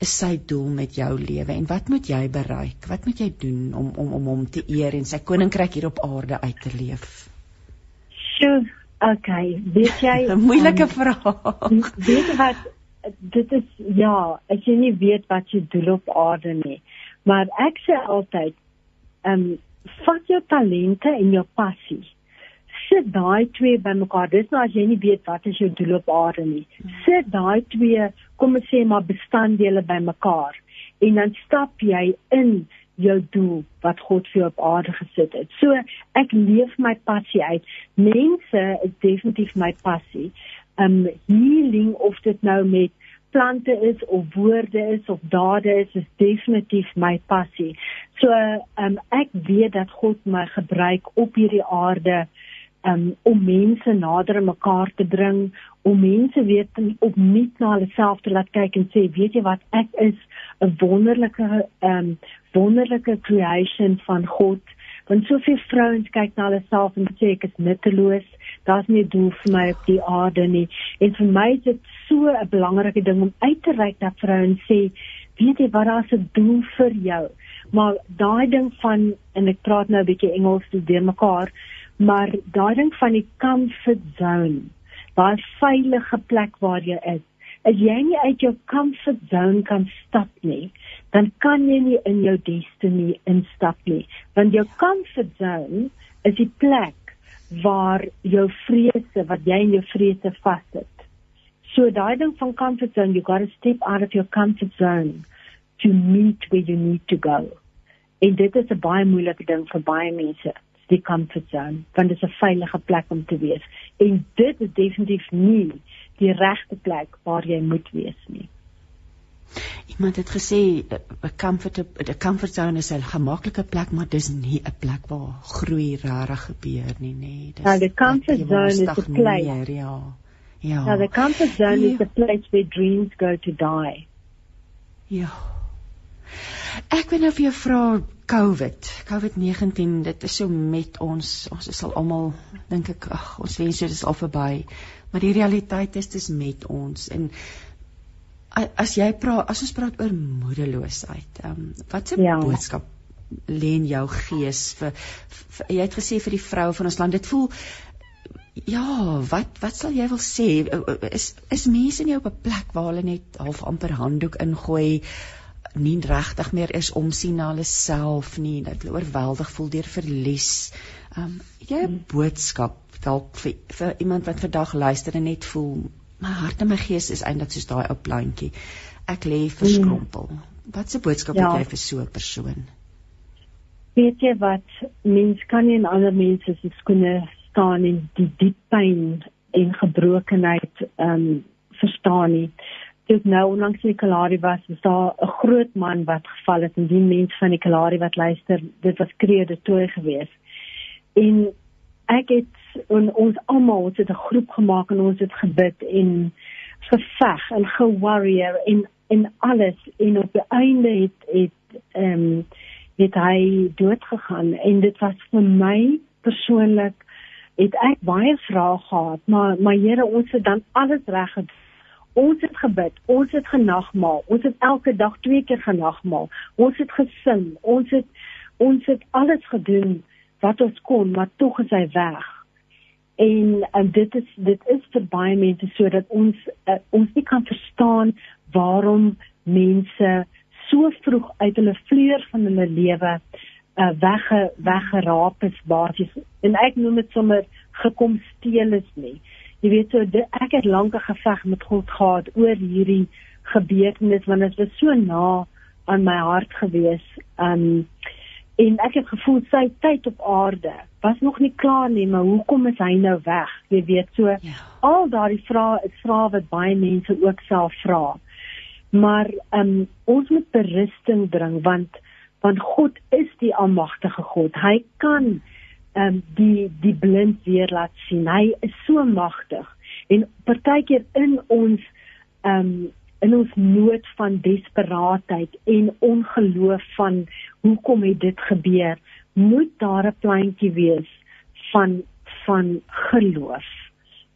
is sy doel met jou lewe en wat moet jy bereik? Wat moet jy doen om om om hom te eer en sy koninkryk hier op aarde uit te leef? Sjoe, okay, weet jy *laughs* 'n moeilike um, vraag. *laughs* Weet wat dit is ja, as jy nie weet wat jy doen op aarde nie. Maar ek sê altyd, ehm um, vat jou talente en jou passie sit daai twee bymekaar. Dis nou as jy nie weet wat is jou doel op aarde nie. Sit daai twee, kom ons sê maar bestanddele bymekaar en dan stap jy in jou doel wat God vir jou op aarde gesit het. So ek leef my passie uit. Mense is definitief my passie. Um healing of dit nou met plante is of woorde is of dade is is definitief my passie. So um ek weet dat God my gebruik op hierdie aarde um, om mense nader aan mekaar te bring, om mense weer op nuut na hulle self te laat kyk en sê, weet jy wat, ek is 'n wonderlike um wonderlike creation van God. Want soveel vrouens kyk na hulle self en sê ek is nutteloos. Daar's nie doel vir my op die aarde nie. En vir my is dit so 'n belangrike ding om uit te reik na vrouens sê, weet jy wat, daar's 'n doel vir jou. Maar daai ding van en ek praat nou 'n bietjie Engels te deur mekaar maar daai ding van die comfort zone, daai veilige plek waar jy is, as jy nie uit jou comfort zone kan stap nie, dan kan jy nie in jou destiny instap nie, want jou comfort zone is die plek waar jou vrese, wat jy in jou vrese vassit. So daai ding van comfort zone, you got to step out of your comfort zone to meet where you need to go. En dit is 'n baie moeilike ding vir baie mense die comfort zone want dit is 'n veilige plek om te wees. En dit is definitief nie die regte plek waar jy moet wees nie. Iemand het gesê 'n comfort 'n comfort zone is 'n gemaklike plek maar dis nie 'n plek waar groei rarig gebeur nie nê dis Nou die comfort zone is 'n plek ja. ja Nou die comfort zone is 'n ja. place where dreams go to die. Ja Ek wil nou vir jou vra COVID, COVID-19, dit is so met ons. Ons is al almal dink ek, ag, ons wens dit is al verby. Maar die realiteit is dis met ons en as jy praat, as ons praat oor moedeloosheid, ehm um, wat 'n ja. boodskap lê in jou gees vir, vir jy het gesê vir die vroue van ons land, dit voel Ja, wat wat sal jy wil sê? Is is mense nie op 'n plek waar hulle net half amper handdoek ingooi? Nie regtig meer is om sien na hulle self nie dat hulle oorweldig voel deur verlies. Um jy 'n boodskap dalk vir, vir iemand wat vandag luister en net voel my hart en my gees is eintlik soos daai ou plantjie. Ek lê verskrompel. Wat 'n boodskap ja. het jy vir so 'n persoon? Weet jy wat mens kan nie in ander mense se skoene staan en die diep pyn en gebrokenheid um verstaan nie toe ek nou onlangs in die Kalahari was, was daar 'n groot man wat geval het en die mense van die Kalahari wat luister, dit was kreede toe gewees. En ek het en ons almal het 'n groep gemaak en ons het gebid en geveg en gewarrior en en alles en op die einde het het ehm um, het hy dood gegaan en dit was vir my persoonlik het ek baie vrae gehad, maar maar Here, ons het dan alles reg gedoen. Ons het gebid, ons het genagmaal, ons het elke dag twee keer genagmaal. Ons het gesing, ons het ons het alles gedoen wat ons kon, maar tog is hy weg. En, en dit is dit is vir baie mense sodat ons uh, ons nie kan verstaan waarom mense so vroeg uit hulle vleuer van hulle lewe uh, wegge weggeraap is basies en ek noem dit sommer gekom steel is nie jy weet so dit, ek het lank 'n geveg met God gehad oor hierdie gebeurtenis want dit was so na aan my hart gewees um en ek het gevoel sy tyd op aarde was nog nie klaar nie maar hoekom is hy nou weg jy weet so ja. al daardie vrae is vrae wat baie mense ook self vra maar um, ons moet berusting bring want want God is die almagtige God. Hy kan um, die die blind weer laat sien. Hy is so magtig. En partykeer in ons um, in ons nood van desperaatheid en ongeloof van hoekom het dit gebeur, moet daar 'n plantjie wees van van geloof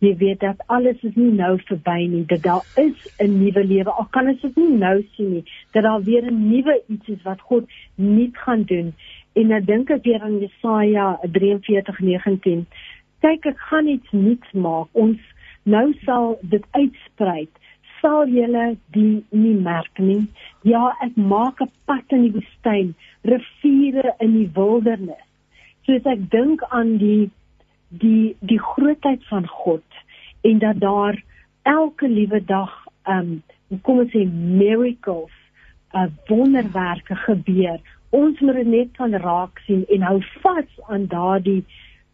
jy weet dat alles is nie nou verby nie dat daar is 'n nuwe lewe al kan ons dit nie nou sien nie dat daar weer 'n nuwe iets is wat God nuut gaan doen en nou dink ek weer aan Jesaja 43:19 kyk ek gaan iets nuuts maak. Ons nou sal dit uitsprei sal julle die nie merk nie? Ja ek maak 'n pad in die woestyn riviere in die wildernis. Soos ek dink aan die die die grootheid van God en dat daar elke liewe dag um kom ons sê miracles uh wonderwerke gebeur ons moet net van raak sien en hou vas aan daardie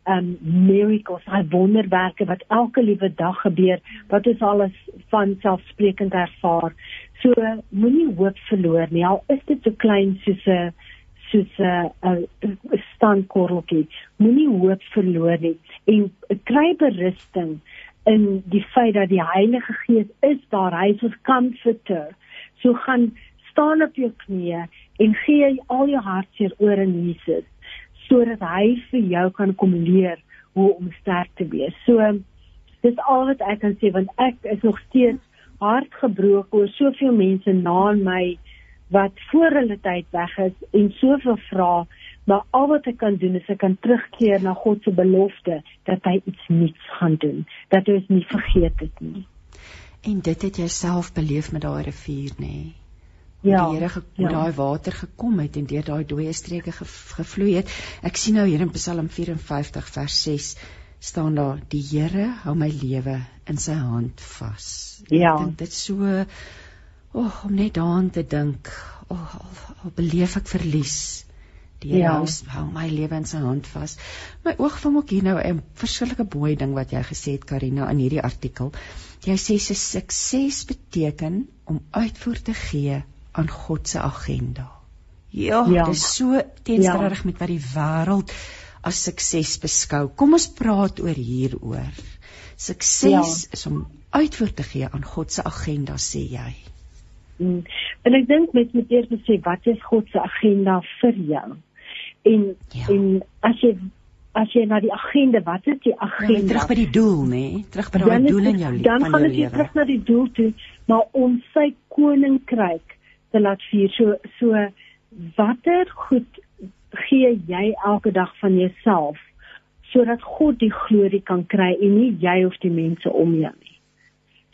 um miracles hy wonderwerke wat elke liewe dag gebeur wat ons alles van selfsprekend ervaar. So moenie hoop verloor nie. Al is dit so klein soos 'n soos 'n standkorreltjie moenie hoop verloor nie. En kry berusting in die feit dat die Heilige Gees is daar. Hy is ons comforter. So gaan staan op jou knieë en gee al jou hartseer oor aan Jesus sodat hy vir jou kan kom leer hoe om sterk te wees so dis al wat ek kan sê want ek is nog steeds hartgebroken oor soveel mense na my wat voor hulle tyd weg is en soveel vra, maar al wat ek kan doen is ek kan terugkeer na God se belofte dat hy iets nuuts gaan doen, dat hy ons nie vergeet het nie. En dit het jouself beleef met daai rivier, nê? Ja. Die Here ja. daai water gekom het en deur daai dooie streke ge, gevloei het. Ek sien nou hier in Psalm 54 vers 6 staan daar die Here hou my lewe in sy hand vas. Ja. Ek dink dit so oh, om net daaraan te dink, o, oh, al beleef ek verlies. Die Here ja. hou my lewe in sy hand vas. My oog vang ook hier nou 'n verskillike mooi ding wat jy gesê het Karina in hierdie artikel. Jy sê se sukses beteken om uitvoer te gee aan God se agenda. Ja, ja. dit is so teenstrydig ja. met wat die wêreld as sukses beskou. Kom ons praat oor hieroor. Sukses ja. is om uitvoer te gee aan God se agenda, sê jy. Mm. En ek dink mens moet eers sê wat is God se agenda vir jou? En ja. en as jy as jy na die agenda, wat is die agenda? Ja, terug by die doel, nê? Nee? Terug by daai doel in jou lewe. Dan gaan jy terug na die doel toe, maar om sy koninkryk te laat vier. So so watter goed gee jy elke dag van jouself sodat God die glorie kan kry en nie jy of die mense om jou nie.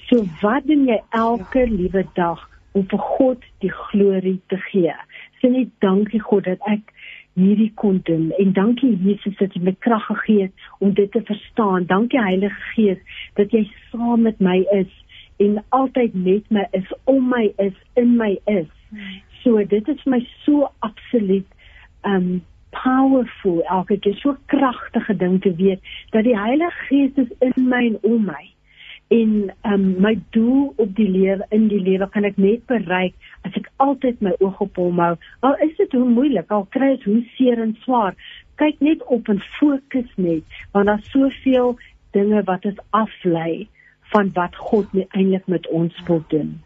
So wat doen jy elke ja. liewe dag? om vir God die glorie te gee. Sê net dankie God dat ek hierdie kon doen en dankie Jesus dat jy my krag gegee het om dit te verstaan. Dankie Heilige Gees dat jy saam met my is en altyd met my is, om my is, in my is. So dit is my so absoluut um powerful elke keer so kragtige ding te weet dat die Heilige Gees is in my en om my en um, my doel op die lewe in die lewe kan ek net bereik as ek altyd my oog op hom hou. Al is dit hoe moeilik, al kry dit hoe seer en swaar, kyk net op en fokus net want daar's soveel dinge wat ons aflei van wat God eintlik met ons wil doen.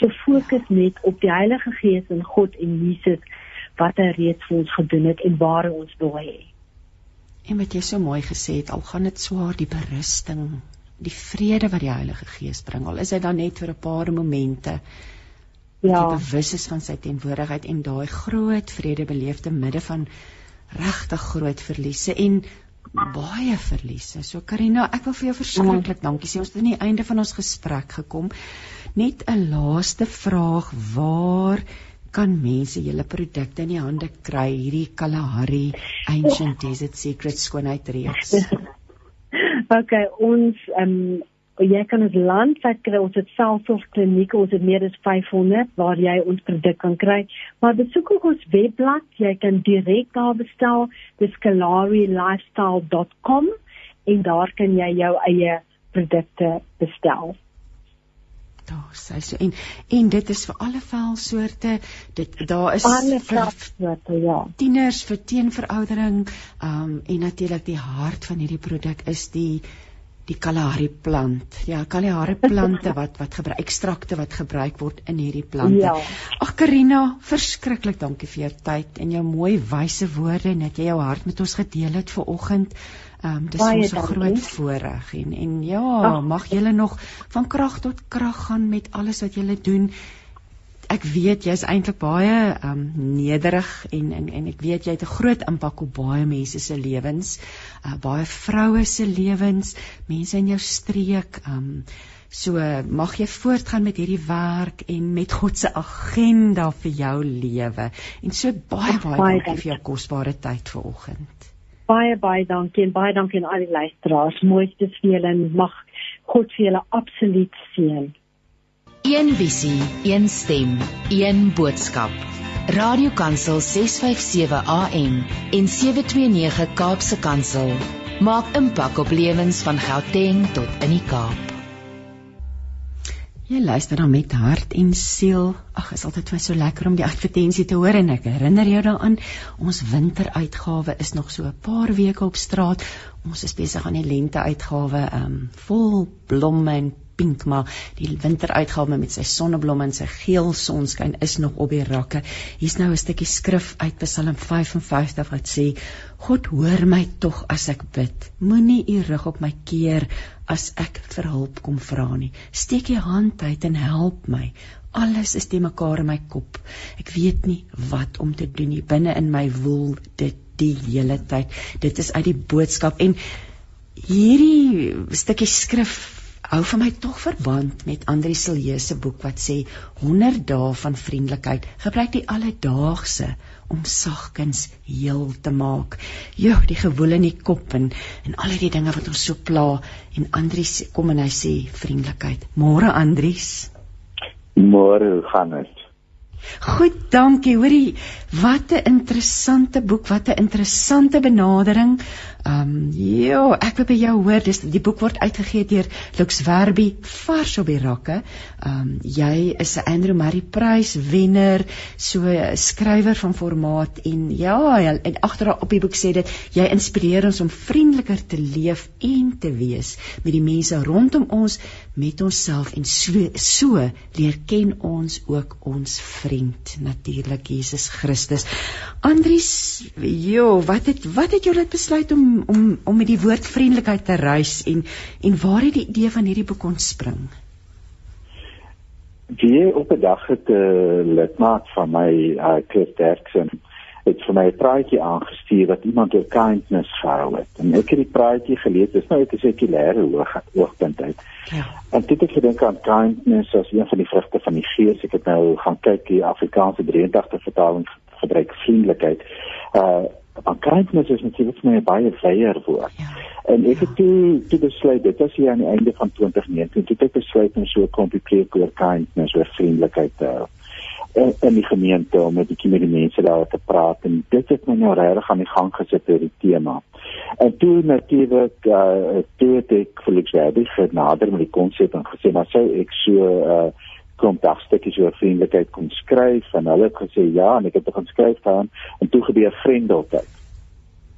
So fokus net op die Heilige Gees en God en Jesus wat hy reeds vir ons gedoen het en waar hy ons wil hê. En wat jy so mooi gesê het, al gaan dit swaar die berusting, die vrede wat die Heilige Gees bring, al is dit dan net vir 'n paar momente. Ja. Jy bewus is van sy teenwoordigheid en daai groot vrede beleef te midde van regtig groot verliese en baie verliese. So Karina, ek wil vir jou verskriklik mm. dankie sê. Ons het aan die einde van ons gesprek gekom. Net 'n laaste vraag, waar kan mense julle produkte in die hande kry hierdie Kalahari Ancient *laughs* Desert Secrets skoonheid reeks? *laughs* okay, ons ehm um, jy kan ons landwyd kry. Ons het selfs klinieke ons het meer as 500 waar jy ons produk kan kry. Maar besoek ook ons webblad. Jy kan direk daar bestel. Dis kalarilifestyle.com en daar kan jy jou eie produkte bestel. Daar sê so en en dit is vir alle velsoorte. Dit daar is alle velsoorte ja. Tieners vir teenveroudering, ehm um, en natuurlik die hart van hierdie produk is die die Kalahari plant. Ja, Kalahari plante *laughs* wat wat gebruik ekstrakte wat gebruik word in hierdie plante. Ja. Ag Karina, verskriklik dankie vir jou tyd en jou mooi wyse woorde en dat jy jou hart met ons gedeel het ver oggend. Ehm um, dis ons 'n groot voorreg en en ja, Ach. mag julle nog van krag tot krag gaan met alles wat julle doen. Ek weet jy's eintlik baie um, nederig en en en ek weet jy het 'n groot impak op baie mense se lewens, uh, baie vroue se lewens, mense in jou streek um, So mag jy voortgaan met hierdie werk en met God se agenda vir jou lewe. En so baie baie dankie vir jou kosbare tyd vanoggend baie baie dankie en baie dankie aan al die luisteraars. Mooiste vir julle en mag God vir julle absoluut seën. Een visie, een stem, een boodskap. Radiokansel 657 AM en 729 Kaapse Kansel maak impak op lewens van Gauteng tot in die Kaap. Jy luister dan met hart en siel. Ag, is altyd vir so lekker om die advertensie te hoor en ek herinner jou daaraan. Ons winteruitgawe is nog so 'n paar weke op straat. Ons is besig aan die lenteuitgawe, ehm um, vol blomme en pink, maar die winteruitgawe met sy sonneblomme en sy geel sonskyn is nog op die rakke. Hier's nou 'n stukkie skrif uit Psalm 55 wat sê: God hoor my tog as ek bid. Moenie u rug op my keer as ek vir hulp kom vra nie. Steek jy hand uit en help my. Alles is te mekaar in my kop. Ek weet nie wat om te doen nie. Binne in my woel dit die hele tyd. Dit is uit die boodskap en hierdie stukkie skrif hou vir my tog verband met Andri Silje se boek wat sê 100 dae van vriendelikheid. Gebruik die alledaagse om sagkens heel te maak. Ja, die gewoel in die kop en en al die dinge wat ons so pla en Andri kom en hy sê vriendelikheid. Môre Andries. Môre, hoe gaan dit? Goed, dankie. Hoorie, wat 'n interessante boek, wat 'n interessante benadering. Ehm um, ja, ek wil by jou hoor, dis die boek word uitgegee deur Lux Werby vars op die rakke. Ehm um, jy is 'n Andrew Murray Prys wenner, so 'n skrywer van formaat en ja, en agterop op die boek sê dit jy inspireer ons om vriendeliker te leef en te wees met die mense rondom ons, met onsself en so, so leer ken ons ook ons vriend natuurlik Jesus Christus. Andries, jo, wat het wat het jou laat besluit om om om met die woord vriendelikheid te reis en en waar het die idee van hierdie boek ontspring? Die op 'n dag het 'n uh, lidmaat van my, uh, Chris Derksen, het vir my 'n praatjie aangestuur wat iemand oor kindness gehou het. En ek het die praatjie gelees, dis nou 'n sekulêre hoog hoogpunt uit. Ja. En dit het gedink aan kindness as een van die vrugte van die gees. Ek het nou gaan kyk die Afrikaanse 83 vertaling gebruik vriendelikheid. Uh Maar kindness is natuurlik vir my 'n baie vleier woord. Ja. En ek het toe toe besluit dit was hier aan die einde van 2019 toe ek besluit om so 'n preek oor kindness, oor vriendelikheid te hou in, in die gemeente om met die, met die mense daar te praat. En dit het my nou regtig aan die gang gesit oor die tema. En toe natuurlik uh toe het ek Felix Werby genader met die konsep en gesê maar sou ek so uh kom dagstukkies oor vriendelikheid kon skryf? En hulle het gesê ja en ek het begin skryf dan en toe gebeur vriendelikheid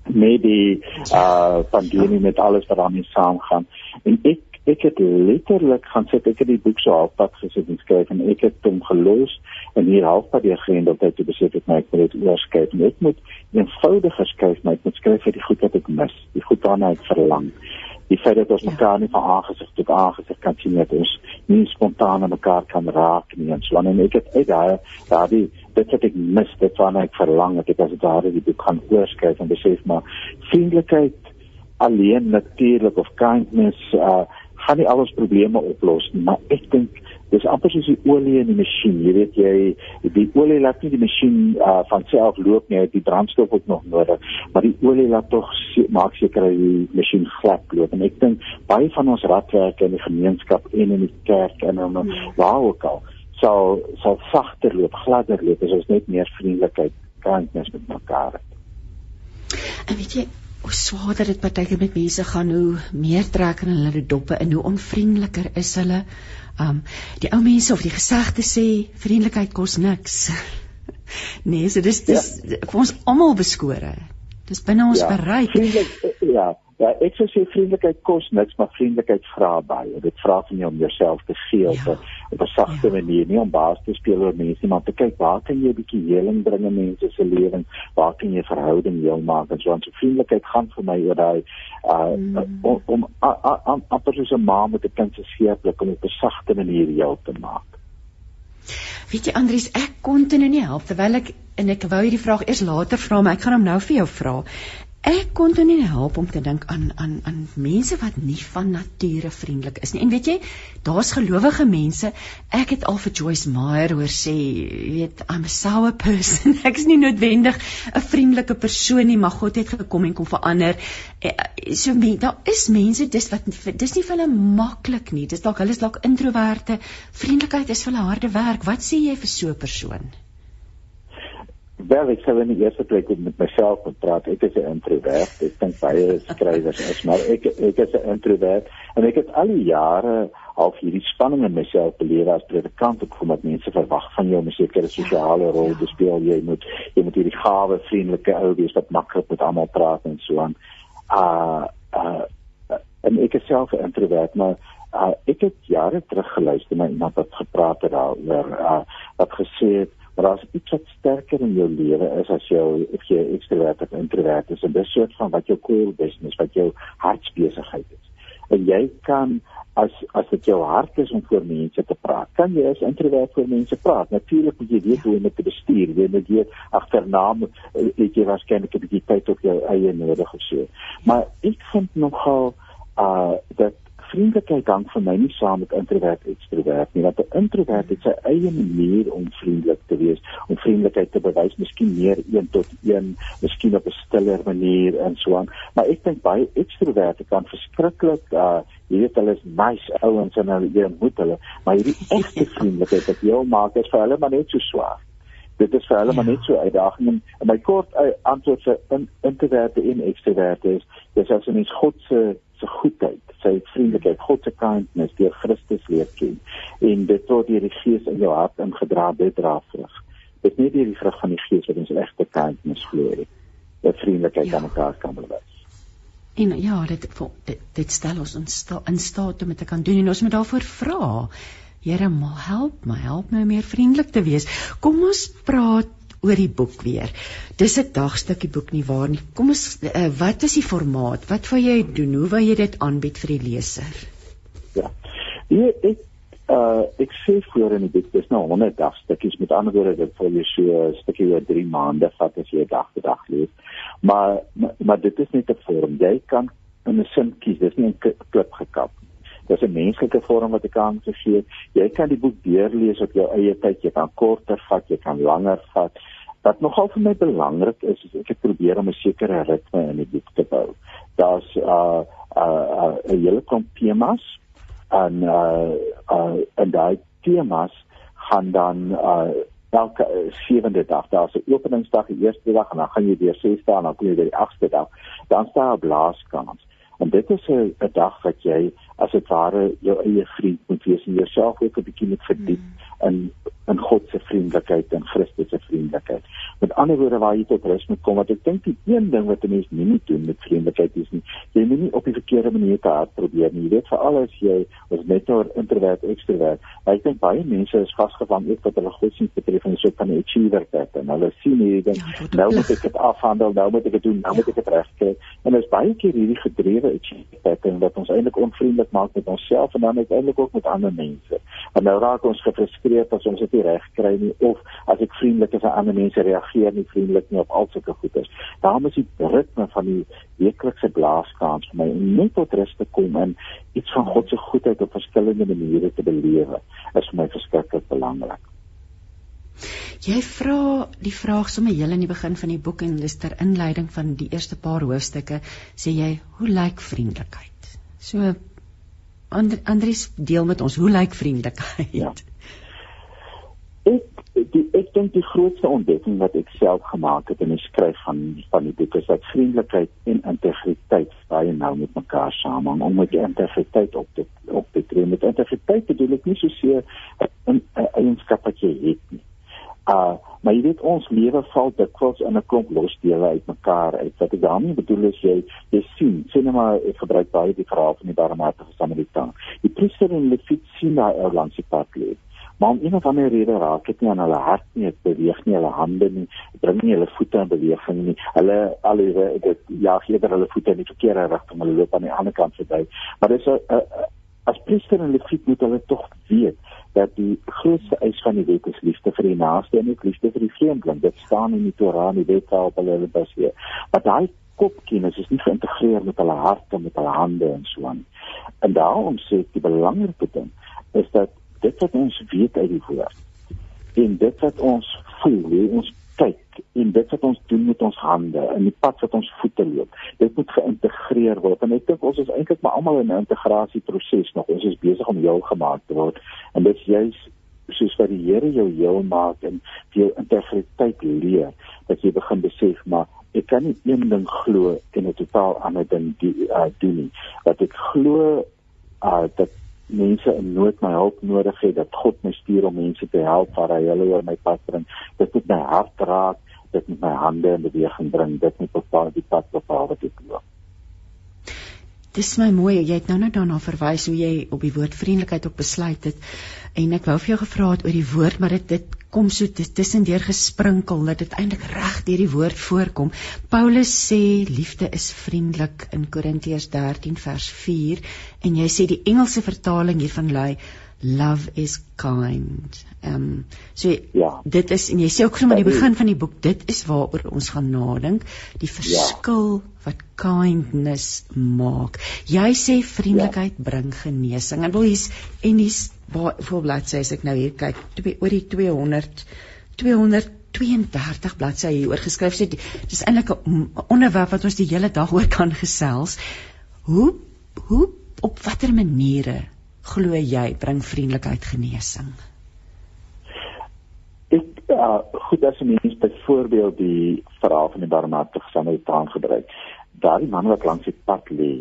met die uh pandemie met alles wat daarmee saamgaan. En ek ek het letterlik gaan sit ek het die boek so halfpad gesit en skryf en ek het hom gelos en hier halfpad deur geëindig het toe besef ek my ek moet dit oorskryf en ek moet eenvoudiger skryf maar ek moet skryf vir die goed wat ek mis die goed waarna ek verlang die feit dat ons ja. mekaar nie van aangesig tot aangesig kan sien dat ons nie spontaan aan mekaar kan raak nie en so en ek het uit daai daai dit wat ek mis dit waarna ek verlang het ek as daar die boek gaan oorskryf en besef maar vriendelikheid alleen natuurlik of kindness uh gaan nie al ons probleme oplos nie maar ek dink dis amper soos die olie in die masjien jy weet jy die olie laat nie die masjien uh, van self loop nie die brandstof ook nog nodig maar die olie laat tog maak seker dat die masjien glad loop en ek dink baie van ons radwerke in die gemeenskap en in die kerk en in hmm. waar ook al sal sal sagter loop gladder loop as ons net meer vriendelikheid kindness met mekaar het en weet jy hoe swaarder dit partykeer met mense gaan hoe meer trek in hulle doppe en hoe onvriendeliker is hulle. Um die ou mense of die gesegde sê vriendelikheid kos niks. *laughs* Nee so dis dis ja. vir ons almal beskore. Dis binne ons ja, bereik. vriendelik ja Ja, ek sou sê vriendelikheid kos niks, maar vriendelikheid vra baie. Dit vra van jou om jouself te gee op 'n ja. op 'n sagte ja. manier, nie om baas te speel oor mense, maar te kyk waar kan jy 'n bietjie heling bring in mense se lewens? Waar kan jy verhouding heel maak? En so aan so vriendelikheid gaan vir my oor daai uh mm. om om amper soos 'n ma met 'n kind se seerblik om op 'n sagte manier heel te maak. Weet jy Andries, ek kon dit nou nie help terwyl ek en ek wou hierdie vraag eers later vra, maar ek gaan hom nou vir jou vra. Ek kon toe nie help om te dink aan aan aan mense wat nie van nature vriendelik is nie. En weet jy, daar's gelowige mense. Ek het al vir Joyce Meyer hoor sê, weet, I'm a sour person. *laughs* Ek is nie noodwendig 'n vriendelike persoon nie, maar God het gekom en kom verander. Eh, so men, daar is mense dis wat dis nie vir hulle maklik nie. Dis dalk hulle is dalk introverte. Vriendelikheid is vir hulle harde werk. Wat sê jy vir so 'n persoon? Wel, ek sal in die eerste plek met myself praat. Ek is 'n introvert. Ek dink baie skrywers is, maar ek ek is 'n introvert en ek het al die jare al hierdie spanning in myself beleef as predikant ek voel dat mense verwag van jou om 'n sekere sosiale rol te speel. Jy moet jy moet hierdie gawe, vriendelike ou wees wat maklik met almal praat en so aan. Uh uh en ek is self 'n introvert, maar uh ek het jare terug geluister na iemand wat gepraat het daaroor uh wat gesê het maar as iets wat sterker in jou lewe is as jou of jy ekstrovert of introvert is, en dis soort van wat jou core business, wat jou hartsbesigheid is. En jy kan as as dit jou hart is om voor mense te praat, kan jy as introvert voor mense praat. Natuurlik moet jy weet hoe om dit te bestuur. Jy moet weet agternaam eh, het jy waarskynlik 'n bietjie tyd op jou eie nodig of so. Maar ek vind nogal uh dat vriendelikheid hang vir my nie saam met introvert ekstrovert nie. Want 'n introvert het sy eie manier om vriendelik te wees, om vriendelikheid te bewys, miskien meer een tot een, miskien op 'n stiller manier en so aan. Maar ek dink baie ekstroverte kan verskriklik uh jy weet hulle is nice ouens en hulle jy moet hulle, maar hierdie *laughs* egte vriendelikheid wat jy maak is vir hulle maar net so swaar. Dit is vir hulle ja. maar net so uitdagend en my kort uh, antwoord vir in, introverte en ekstroverte is dis as ons God se se goedheid, sy vriendelikheid, God se kindness deur Christus leer ken en dit word deur die Gees in jou hart ingedra dit dra vrug. Dit is nie die vrug van die Gees wat ons regte kindness glorie. Dat vriendelikheid ja. aan mekaar kan bewys. En ja, dit dit, dit stel ons in, sta, in staat om dit te kan doen en ons moet daarvoor vra. Here, help my, help my om meer vriendelik te wees. Kom ons praat oor die boek weer. Dis 'n dagstukkie boek nie waar nie. Kom ons uh, wat is die formaat? Wat wil jy doen? Hoe wil jy dit aanbied vir die leser? Ja. Hier ek uh ek sê voor in die boek dis nou 100 dagstukkies met ander woorde dit vir jou so 'n stukkie oor 3 maande vat as jy dag vir dag lees. Maar, maar maar dit is net 'n vorm. Jy kan in 'n sin kies. Dis nie 'n klip gekap Dit is 'n menslike vorm wat ek aan gegee. Jy kan die boek deurlees op jou eie tyd. Jy kan korter vat, jy kan langer vat. Wat nogal vir my belangrik is, is ek het probeer om 'n sekere ritme in die boek te bou. Daar's 'n uh, uh, uh, 'n hele klomp temas en uh, uh, en daai temas gaan dan uh, elke sewende dag. Daar's 'n openingsdag, die eerste dag en dan gaan jy weer sesde en dan kom jy weer die agste dag. Dan staan 'n blaaskans. En dit is 'n 'n dag wat jy as dit ware jou eie vriend moet wees en jouself ook 'n bietjie moet verdiep mm. in in God se vriendelikheid en Christus se vriendelikheid. Met ander woorde waar jy tot rus moet kom, wat ek dink die een ding wat 'n mens nie moet doen met vriendelikheid is nie, jy moet nie op die verkeerde manier te hard probeer nie. Jy weet veral as jy as net oor introvert ekstrovert, ek dink baie mense is vasgevang ook wat hulle godsdienst betref en so van 'n achiever pattern. Hulle sien hierdie ding, ja, nou moet ek dit afhandel, nou moet ek dit doen, nou moet ek dit regkry. En dit is baie keer hierdie gedrewe achiever pattern wat ons eintlik onvriendelik maak met onsself en dan uiteindelik ook met ander mense. En nou raak ons gefrustreerd as ons dit nie reg kry nie of as ek vriendelik is aan ander mense reageer nie vriendelik nie op al sulke goeders. Daarom is die ritme van die weeklikse blaaskans vir my om net tot rus te kom en iets van God se goedheid op verskillende maniere te belewe is vir my verskriklik belangrik. Jy vra die vraag sommer heel in die begin van die boek en dis ter inleiding van die eerste paar hoofstukke sê jy hoe lyk vriendelikheid? So And, Andries deel met ons hoe lyk vriendelikheid? Ja. Ek die ek dink die grootste ontdekking wat ek self gemaak het in die skryf van van die boek is dat vriendelikheid en integriteit baie nou met mekaar samehang. Om met integriteit op te op te tree met integriteit bedoel ek nie so seer 'n eienskap wat jy het nie. Uh maar jy weet ons lewe val dikwels in 'n klomp losdele uitmekaar uit. Wat ek daarmee bedoel is jy jy sien, sien nou maar ek gebruik baie die verhaal van die barmhartige Samaritaan. Die priester en Levit sien daai ou langs die pad loop. Maar om een of ander rede raak dit nie aan hulle hart nie, dit beweeg nie hulle hande nie, bring nie hulle voete in beweging nie. Hulle al dit ja, eerder hulle voete in die verkeerde rigting, hulle loop aan die ander kant verby. Maar dis 'n as priester en Levit moet hulle tog weet dat die grootste eis van die wet is liefde vir die naaste en ook liefde vir die vreemdeling. Dit staan in die Torah, in die wet waarop hulle hulle baseer. Maar daai kopkennis is nie geïntegreer met hulle harte, met hulle hande en so aan. En daarom sê ek die belangrikste ding is dat dit wat ons weet uit die woord en dit wat ons voel, ons kyk en dit wat ons doen met ons hande en die pad wat ons voete loop dit moet geïntegreer word. En ek dink ons is eintlik maar almal in 'n integrasieproses nog. Ons is besig om heel gemaak te word. En dit is juist soos wat die Here jou heel maak en jou integriteit leer dat jy begin besef maar ek kan nie een ding glo en 'n totaal ander ding uh, doen nie. Wat ek glo uh, dat mense in nood my hulp nodig het dat God my stuur om mense te help waar hy hulle oor my pad bring. Dit moet my hart raak dit moet my hande in beweging bring dit moet bepaal die pad bepaal wat ek loop. Dis my mooi jy het nou net daarna verwys hoe jy op die woord vriendelikheid op besluit het. En ek wou vir jou gevra het oor die woord maar dit dit kom so tussendeur gesprinkel dat dit eintlik reg deur die woord voorkom. Paulus sê liefde is vriendelik in Korintiërs 13 vers 4 en jy sê die Engelse vertaling hiervan lui love is kind. Ehm um, so ja. dit is en jy sê ook sommer aan die begin van die boek dit is waaroor ons gaan nadink, die ja. verskil ja. wat kindness maak. Jy sê vriendelikheid ja. bring genesing. En wil hier's en hier's voor bladsy as ek nou hier kyk twee, oor die 200 232 bladsye hier oorgeskryf sê dis eintlik 'n onderwerp wat ons die hele dag oor kan gesels hoe hoe op watter maniere glo jy bring vriendelikheid genesing ek ja, goed as 'n mens byvoorbeeld die verhaal van die barmhartige Samaritaan gebruik daai man wat langs die pad lê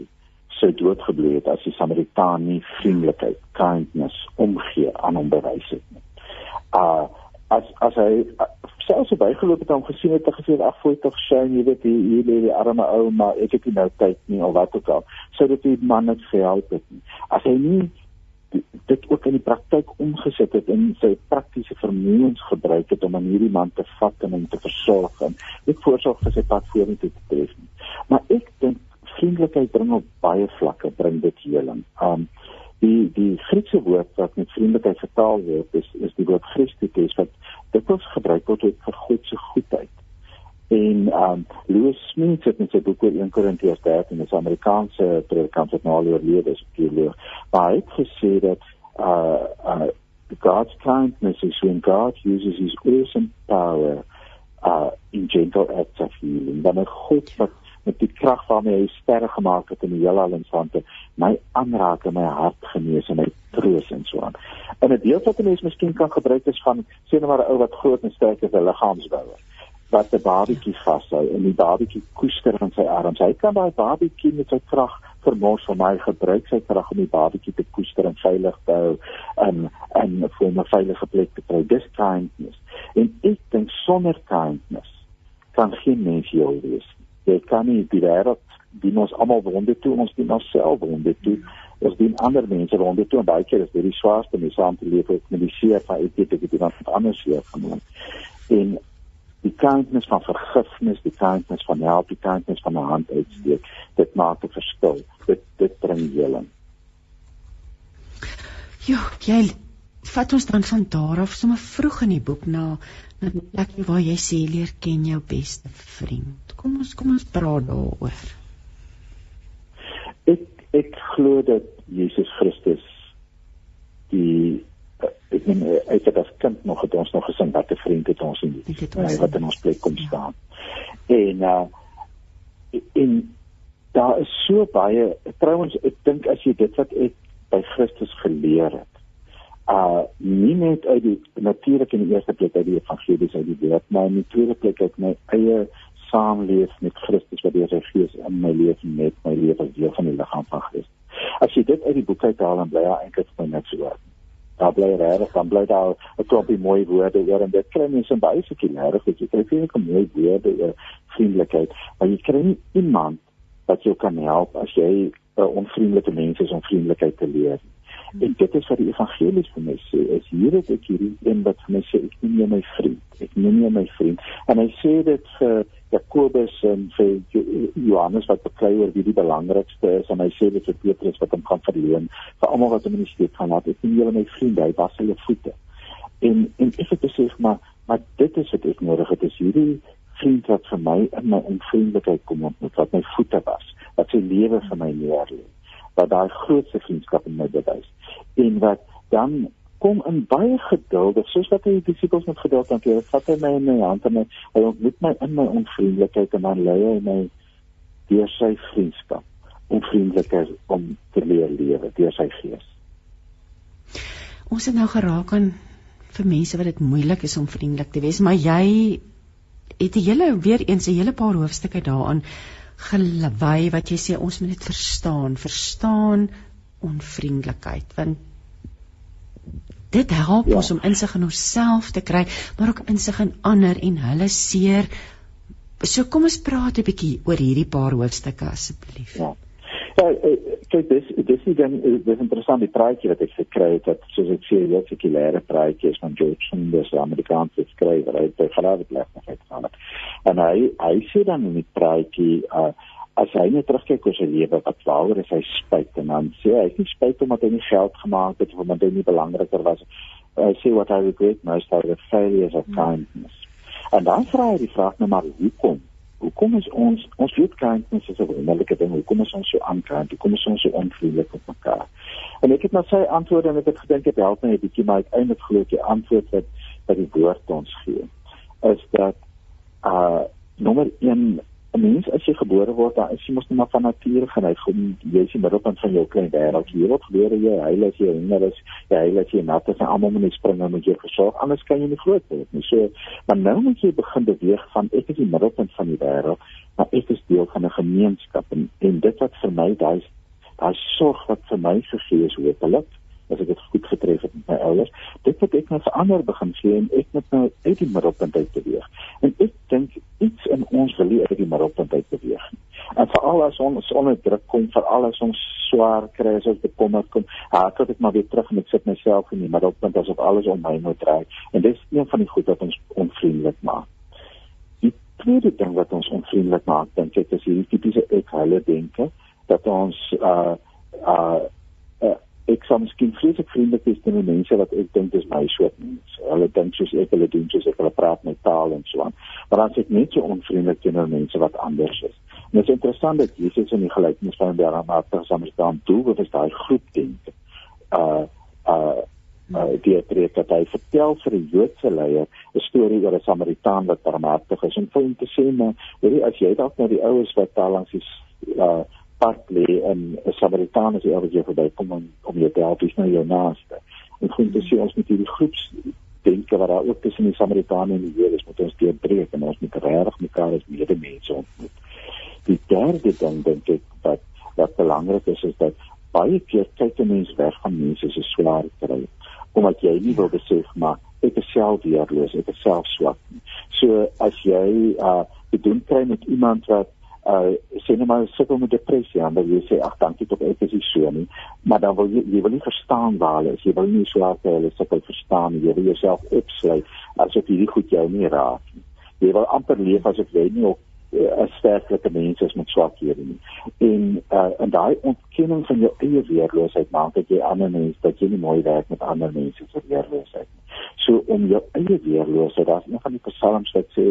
sou doodgebloei het as die Samaritaan nie vriendelikheid, kindness omgee aan hom bewys het nie. Uh as as hy uh, selfs bygeloop het om gesien het te gesê ag voor tog skyn jy weet hier hier lê die arme ou maar ek het nie nou tyd nie of wat ook al sou dit die man net gehelp het nie. As hy nie dit ook in die praktyk omgesit het en sy praktiese vermoëns gebruik het om aan hierdie man te vat en hom te versorg en ek voorsorg vir sy pad vorentoe te tref. Maar ek dink vriendelikheid bring op baie vlakke bring dit heling. Um die die Griekse woord wat met vriendelikheid vertaal word is is die woord Christus wat dit word gebruik word vir God se goedheid. En um Louis Smith het in sy boek oor 1 Korintiërs 13 'n Amerikaanse predikant wat nou al oorlede is, teoloog, baie gesê dat uh uh God's kindness is when God uses his awesome power uh in gentle acts of healing. Dan 'n God wat met die krag waarmee hy sterre gemaak het in die heelal en sande my aanraak en my hart genees en my troos en so aan. En 'n deel wat 'n mens miskien kan gebruik is van sien nou maar 'n ou wat groot en sterk is, 'n liggaamsbouer wat 'n babietjie vashou en die babietjie koester in sy arms. Hy kan daai babietjie met sy krag vermors van my gebruik sy krag om die babatjie te koester en veilig te hou en vir 'n veilige plek te kry. Dis kindness. En ek dink sonder kindness kan geen mens jou wees. Jy kan nie die wêreld dien ons almal wonde toe, ons dien onsself wonde toe. Ons dien ander mense wonde toe en baie keer is dit die swaarste om saam te leef met die seer van ek weet ek het iemand anders seer genoem. En die kindness van vergifnis, die kindness van help, die kindness van 'n hand uitsteek, dit maak 'n verskil. Dit dit bring heling. Ja, jy vat ons dan van daar af sommer vroeg in die boek na na die plek waar jy sê leer ken jou beste vriend. Kom ons kom ons praat daaroor. Ek ek glo dat Jesus Christus die ek meen uit dat as kind nog het ons nog gesien wat 'n vriend het ons in die nee, wat in ons plek kom ja. staan. En uh en daar is so baie trouens ek dink as jy dit wat ek by Christus geleer het uh nie net uit die natuurlik in die eerste plek uit die evangelies uit die woord maar in die tweede plek uit my eie saamleef met Christus wat deur sy gees in my lewe met my lewe deel van die liggaam van Christus. As jy dit uit die boek uithaal dan bly daar eintlik net so word daar bly regtig dan bly daar 'n klompie mooi woorde oor en dit kry mense baie sekulêre goed. Jy kry baie mooi woorde oor vriendelikheid maar jy kry nie iemand wat jou kan help as jy uh, onvriendelike mens is om vriendelikheid te leer en dit is wat die evangelies vir my sê is hier het ek hierdie een wat vir my sê ek neem jou my vriend ek neem jou my vriend. En hy sê dit vir Jakobus en vir Johannes wat beklei oor wie die belangrikste is en hy sê dit vir Petrus wat hom gaan verleen vir almal wat hom in die steek gaan laat ek neem julle my vriende hy was hulle voete. En en ek het besef maar maar dit is wat ek nodig het is hierdie vriend wat vir my in my onvriendelikheid kom ontmoet wat my voete was wat sy lewe vir my neerlê wat daai grootste vriendskap in my bewys en wat dan kom in baie geduldig soos wat hy die disippels met geduld hanteer. Hy vat my in my hand en hy ontmoet my in my onvriendelikheid en dan lei hy my deur sy vriendskap om vriendelikheid om te leer lewe deur sy gees. Ons het nou geraak aan vir mense wat dit moeilik is om vriendelik te wees, maar jy het 'n hele weer eens 'n hele paar hoofstukke daaraan gelwy wat jy sê ons moet dit verstaan, verstaan onvriendelikheid want dit help ja. ons om insig in onsself te kry, maar ook insig in ander en hulle seer. So kom ons praat 'n bietjie oor hierdie paar hoofstukke asseblief. Ja. Ja, eh, kyk dis dis is dan dis interessant die praatjie wat ek gekry het dat soos ek sê jy het 'n lekker praatjie is van George Sanders, die Amerikaanse skrywer, hy het by Harvard les gegaan. En hy hy sê dan in die praatjie uh as hy net terugkyk oor sy lewe wat waaroor hy spyt en dan sê hy hy spyt omdat hy nie geld gemaak het of omdat hy nie belangriker was hy sê what I regret most are the failures of kindness. En dan vra hy die vraag nou maar hoekom? Hoekom is ons ons weet kindness is 'n wonderlike ding. Hoekom is ons so aankant hoekom is ons so onvriendelik op mekaar? En ek het na sy antwoorde en ek het gedink dit help my 'n bietjie maar uiteindelik glo ek die antwoord wat wat die woord ons gee is dat uh nommer 1 'n mens as jy gebore word, dan is jy mos net maar van nature geneig om jy is die middelpunt van jou klein wêreld. Jy word gebore jy heil as jy honger is, jy heil as jy nat is en almal moet spring en moet jy versorg, anders kan jy nie groot word nie. So, maar nou moet jy begin beweeg van ek is die middelpunt van die wêreld, maar ek is deel van 'n gemeenskap en, en dit wat vir my daai daai sorg wat vir my gegee is hopelik as ek dit goed getref het met my ouers. Dit het ek nou verander begin sien en ek moet nou uit die middelpunt uit beweeg. En ek dink iets in ons wil uit die middelpunt uit beweeg. En veral as ons onder druk kom, veral as ons swaar kry, as ons bekommerd kom, haak ek maar weer terug en ek sit myself in die middelpunt asof alles om my moet draai. En dis een van die goed wat ons onvriendelik maak. Die tweede ding wat ons onvriendelik maak, dink ek, is hierdie tipiese ek hulle denke dat ons uh uh ek sou miskien vreeslik vriendelik wees teenoor mense wat ek dink is my soort mense. Hulle dink soos ek hulle doen, soos ek hulle praat met taal en so aan. Maar dan sê ek net so onvriendelik teenoor mense wat anders is. En dit is interessant dat Jesus in die gelykenis van die barmhartige Samaritaan doen wat is daai groep dink. Uh uh uh die preek dat hy vertel vir 'n Joodse leier 'n storie oor 'n Samaritaan wat barmhartig is en vir hom te sê maar weet jy as jy dalk na die oues wat daar langs die uh pad lê en 'n Samaritaan ewig jy verby kom om om jou te help is nou jou naaste. En goed te sien ons met hierdie groeps denke wat daar ook tussen die Samaritane en die Jode is met ons deurbreek en ons moet regtig mekaar as medemense ontmoet. Die derde ding dink ek wat wat belangrik is is dat baie keer kyk 'n mens weg van mense se swaar kry omdat jy nie wil besef maar ek is self weerloos, ek is self swak. So as jy uh bedoel kry met iemand wat uh sien nou maar sukkel met depressie en dan jy sê ag dankie tot ek is nie so nie. Maar dan wil jy jy wil nie verstaan waar is. Jy wil nie so hard hulle sukkel verstaan jy wil jouself opsluit asof hierdie goed jou nie raak nie. Jy wil amper leef asof jy nie op 'n sterklike mens is met swakhede nie. En uh en daai ontkenning van jou eie weerloosheid maak dat jy ander mense dat jy nie mooi werk met ander mense se weerloosheid nie. So om jou eie weerloosheid daar's een van die psalms wat sê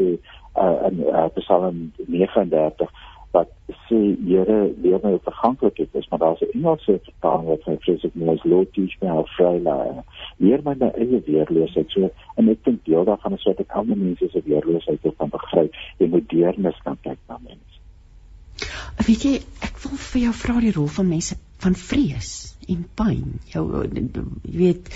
uh, in uh, Psalm 39 wat sê Here leer my verganklik is maar daar's 'n Engelse vertaling wat sê vreeslik mooi is Lord teach me how frail I am leer my my eie weerloosheid. So en ek dink deel daarvan is wat ek ander mense se weerloosheid kan begryp en met deernis kan kyk na mense. Weet jy ek wil vir jou vra die rol van mense van vrees en pyn. Jou jy weet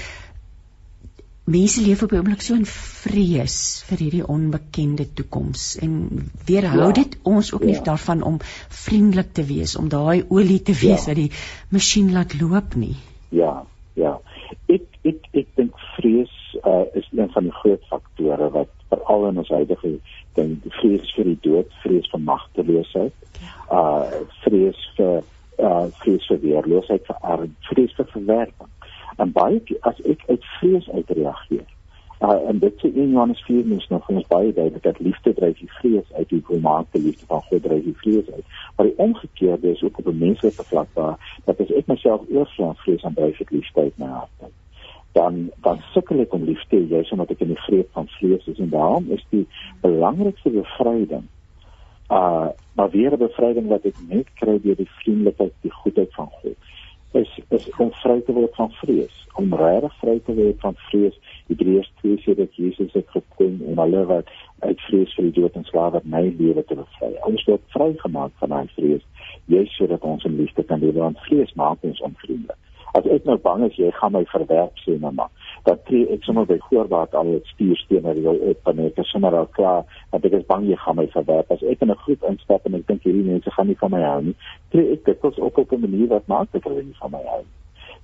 mense leef op 'n oomblik so in vrees vir hierdie onbekende toekoms en weerhou ja, dit ons ook nie ja. daarvan om vriendelik te wees om daai olie te wees ja. wat die masjien laat loop nie. Ja, ja. Ek ek ek dink vrees uh, is een van die groot faktore wat veral in ons huidige ding vrees vir die dood, vrees vir magteloosheid, ja. uh vrees vir uh vrees vir weerloosheid, vir arm, vrees vir verwerping en baie as ek uit vrees uitreageer. Uh, en dit sê in Johannes 4 mens nog ons baie duidelik dat liefde dryf die vrees uit die volmaakte liefde van God dryf die vrees uit. Maar die omgekeerde is ook op 'n menslike vlak waar dat as ek myself oorslaan vrees aan dryf ek liefde uit my hart. Dan dan sukkel ek om liefde jy sê omdat ek in die greep van vrees is en daarom is die belangrikste bevryding uh maar weer 'n bevryding wat ek net kry deur die vriendelikheid, die goedheid van God is is om vry te word van vrees, om regtig vry te word van vrees. Hebreërs 2 sê dat Jesus het gekom om hulle wat uit vrees vir die dood en slawerny lewe te bevry. Ons word vrygemaak van daai vrees, juis sodat ons in liefde kan lewe, want vrees maak ons onvriendelik. As ek nou bang is jy gaan my verwerp sê nou maar dat tree ek sommer by voorbaat al het stuurstene wil op en ek is sommer al klaar want ek is bang jy gaan my verwerp. As ek in 'n groep instap en ek dink hierdie mense gaan nie van my hou nie tree ek dit ook op 'n manier wat maak dat hulle nie van my hou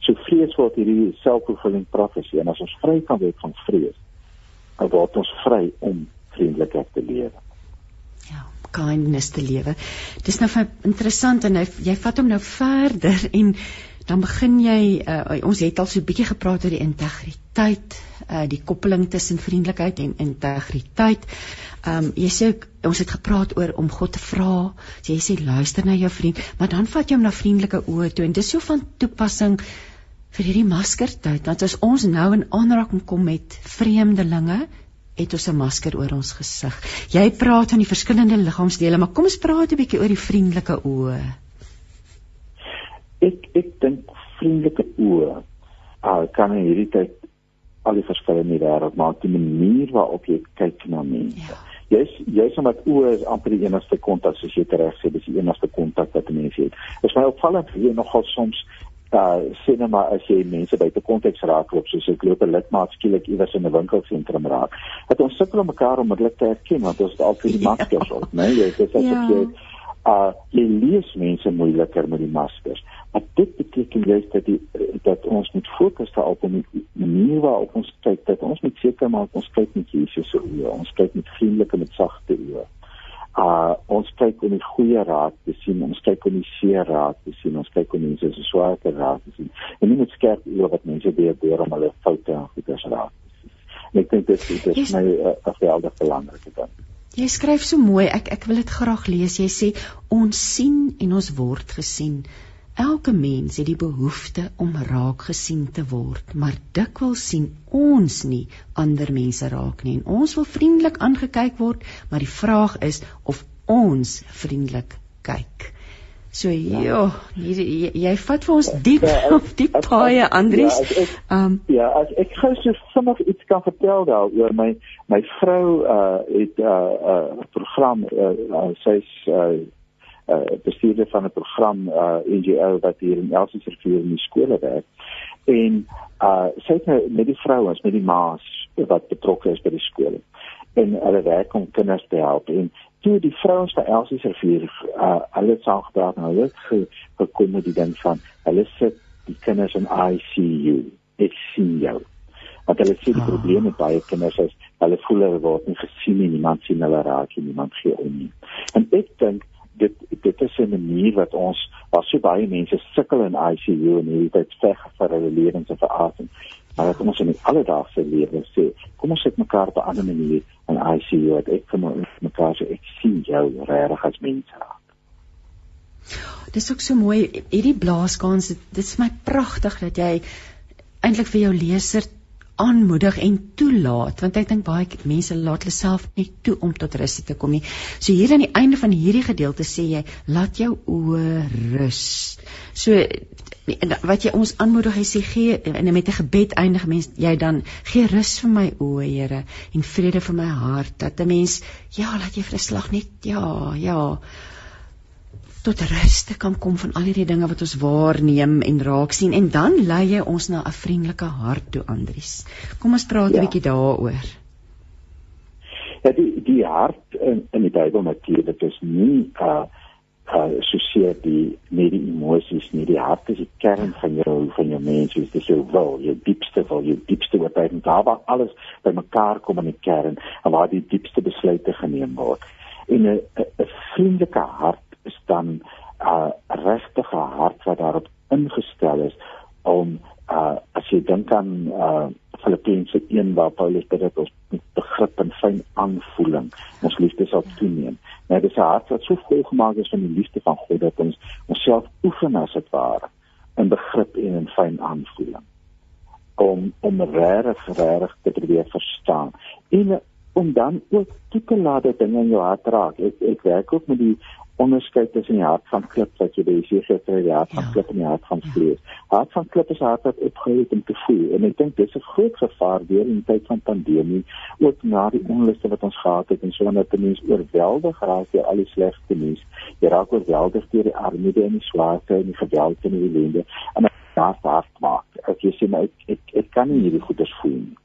so vrees word hierdie selfvervulling profesie en as ons vry kan word van vrees dan word ons vry om vriendelikheid te lewe. Ja kindness te lewe. Dis nou interessant en hy, jy vat hom nou verder en dan begin jy uh, ons het al so 'n bietjie gepraat oor die integriteit, uh, die koppeling tussen vriendelikheid en integriteit. Ehm um, jy sê ons het gepraat oor om God te vra. Jy sê luister na jou vriend, maar dan vat jy hom na vriendelike oë toe en dis so van toepassing vir hierdie maskertyd. Want as ons nou in aanraking kom met vreemdelinge, het ons 'n masker oor ons gesig. Jy praat van die verskillende liggaamsdele, maar kom ons praat 'n bietjie oor die vriendelike oë ek dink vriendelike oë uh, kan in hierdie tyd al die verskille in die wêreld maak die manier waarop jy kyk na mense. Ja. Jy's jy's omdat oë is amper die enigste kontak soos jy reg sê, dis die enigste kontak wat 'n mens het. Dit is my opvallend jy nogal soms uh sien nou maar as jy mense buite konteks raak loop soos ek loop 'n lidmaat skielik iewers in 'n winkelsentrum raak. Dat ons sukkel om mekaar onmiddellik te herken want ons het altyd die maskers op, né? Jy sê as jy uh jy lees mense moeiliker met die maskers. Maar dit beteken juist dat die dat ons moet fokus daarop om die manier waarop ons kyk dat ons moet seker maak ons kyk met Jesus se oë. Ons kyk met vriendelike met sagte oë. Uh ons kyk om die goeie raad te sien, ons kyk om die seer raad te sien, ons kyk om mense se swake raad te sien. En nie met skerp oë wat mense deur deur om hulle foute en goeders raad te sien. En ek dink dit is dit is my 'n uh, geweldige belangrike ding. Jy skryf so mooi. Ek ek wil dit graag lees. Jy sê ons sien en ons word gesien. Elke mens het die behoefte om raak gesien te word, maar dikwels sien ons nie ander mense raak nie. En ons wil vriendelik aangekyk word, maar die vraag is of ons vriendelik kyk. So ja, jo, jy, jy, jy vat vir ons diep ja, as, *laughs* op die paie Andries. Ja, um, ja, as ek gou so vinnig iets kan vertel daaroor my my vrou uh het 'n uh, uh, program uh, uh, sy's uh uh bestuurder van 'n program uh NGO wat hier in Elsenburg in die skole werk. En uh sy het nou met die vrouens, met die ma's wat betrokke is by die skole. En hulle werk om kinders te help. En toe die vrouens van Elsie se vier uh, hulle saam gepraat en hulle het ge, gekom met die ding van hulle sit die kinders in ICU ek sien jou want hulle sien die oh. probleme met baie kinders is hulle voel hulle word nie gesien nie niemand sien hulle raak nie niemand gee om nie. En ek dink dit dit is 'n manier wat ons waar so baie mense sukkel in ICU en hierdie tyd veg vir hulle lewens en vir asem maar dat ons in die alledaagse lewe sê kom ons sit mekaar op 'n ander manier in ICU dat ek kom mekaar sê ek sien jou regtig as mens raak Dis ook so mooi hierdie blaaskans dit is my pragtig dat jy eintlik vir jou leser aanmoedig en toelaat want ek dink baie mense laat hulle self nie toe om tot rus te kom nie. So hier aan die einde van hierdie gedeelte sê jy laat jou oë rus. So wat jy ons aanmoedig hy sê gee en met 'n gebed eindig mens jy dan gee rus vir my oë Here en vrede vir my hart dat 'n mens ja laat jy vir 'n slag net ja ja tot rus te kan kom van al hierdie dinge wat ons waarneem en raak sien en dan lei jy ons na 'n vriendelike hart toe Andries. Kom ons praat 'n ja. bietjie daaroor. Ja die die hart in in die Bybel natuurlik is nie uh uh soseer die nie die emosies nie die hart is die kern van jou van jou mens is dis jou wil jou diepste wil jou diepste by daar waar alles bymekaar kom in die kern en waar die diepste besluite geneem word en 'n 'n vriendelike hart is dan 'n uh, regtige hart wat daarop ingestel is om uh, as jy dink aan uh, Filippense 1 waar Paulus dit het ons begrip en fyn aanvoeling ons liefde sal toeneem. Nou dis 'n hart wat so volgemaak is van die liefde van God dat ons onsself oefen as dit ware in begrip en in fyn aanvoeling om om regtig regtig te probeer verstaan en om dan ook toe te laat dat dinge in jou hart raak. Ek ek werk ook met die onderskei tussen die hart van klip wat jy by die see kry, die hart van ja. klip en die hart van vlees. Hart van klip is hart wat opgehou het om te voel en ek dink dis 'n groot gevaar deur in tyd van pandemie, ook na die onluste wat ons gehad het en so net die mense oorweldig raak deur al die slegte nuus. Jy raak oorweldig deur die armoede en die swaarte en die geweld en die ellende en dit hard maak. Ek jy sê maar ek, ek ek kan nie hierdie goeders voel nie.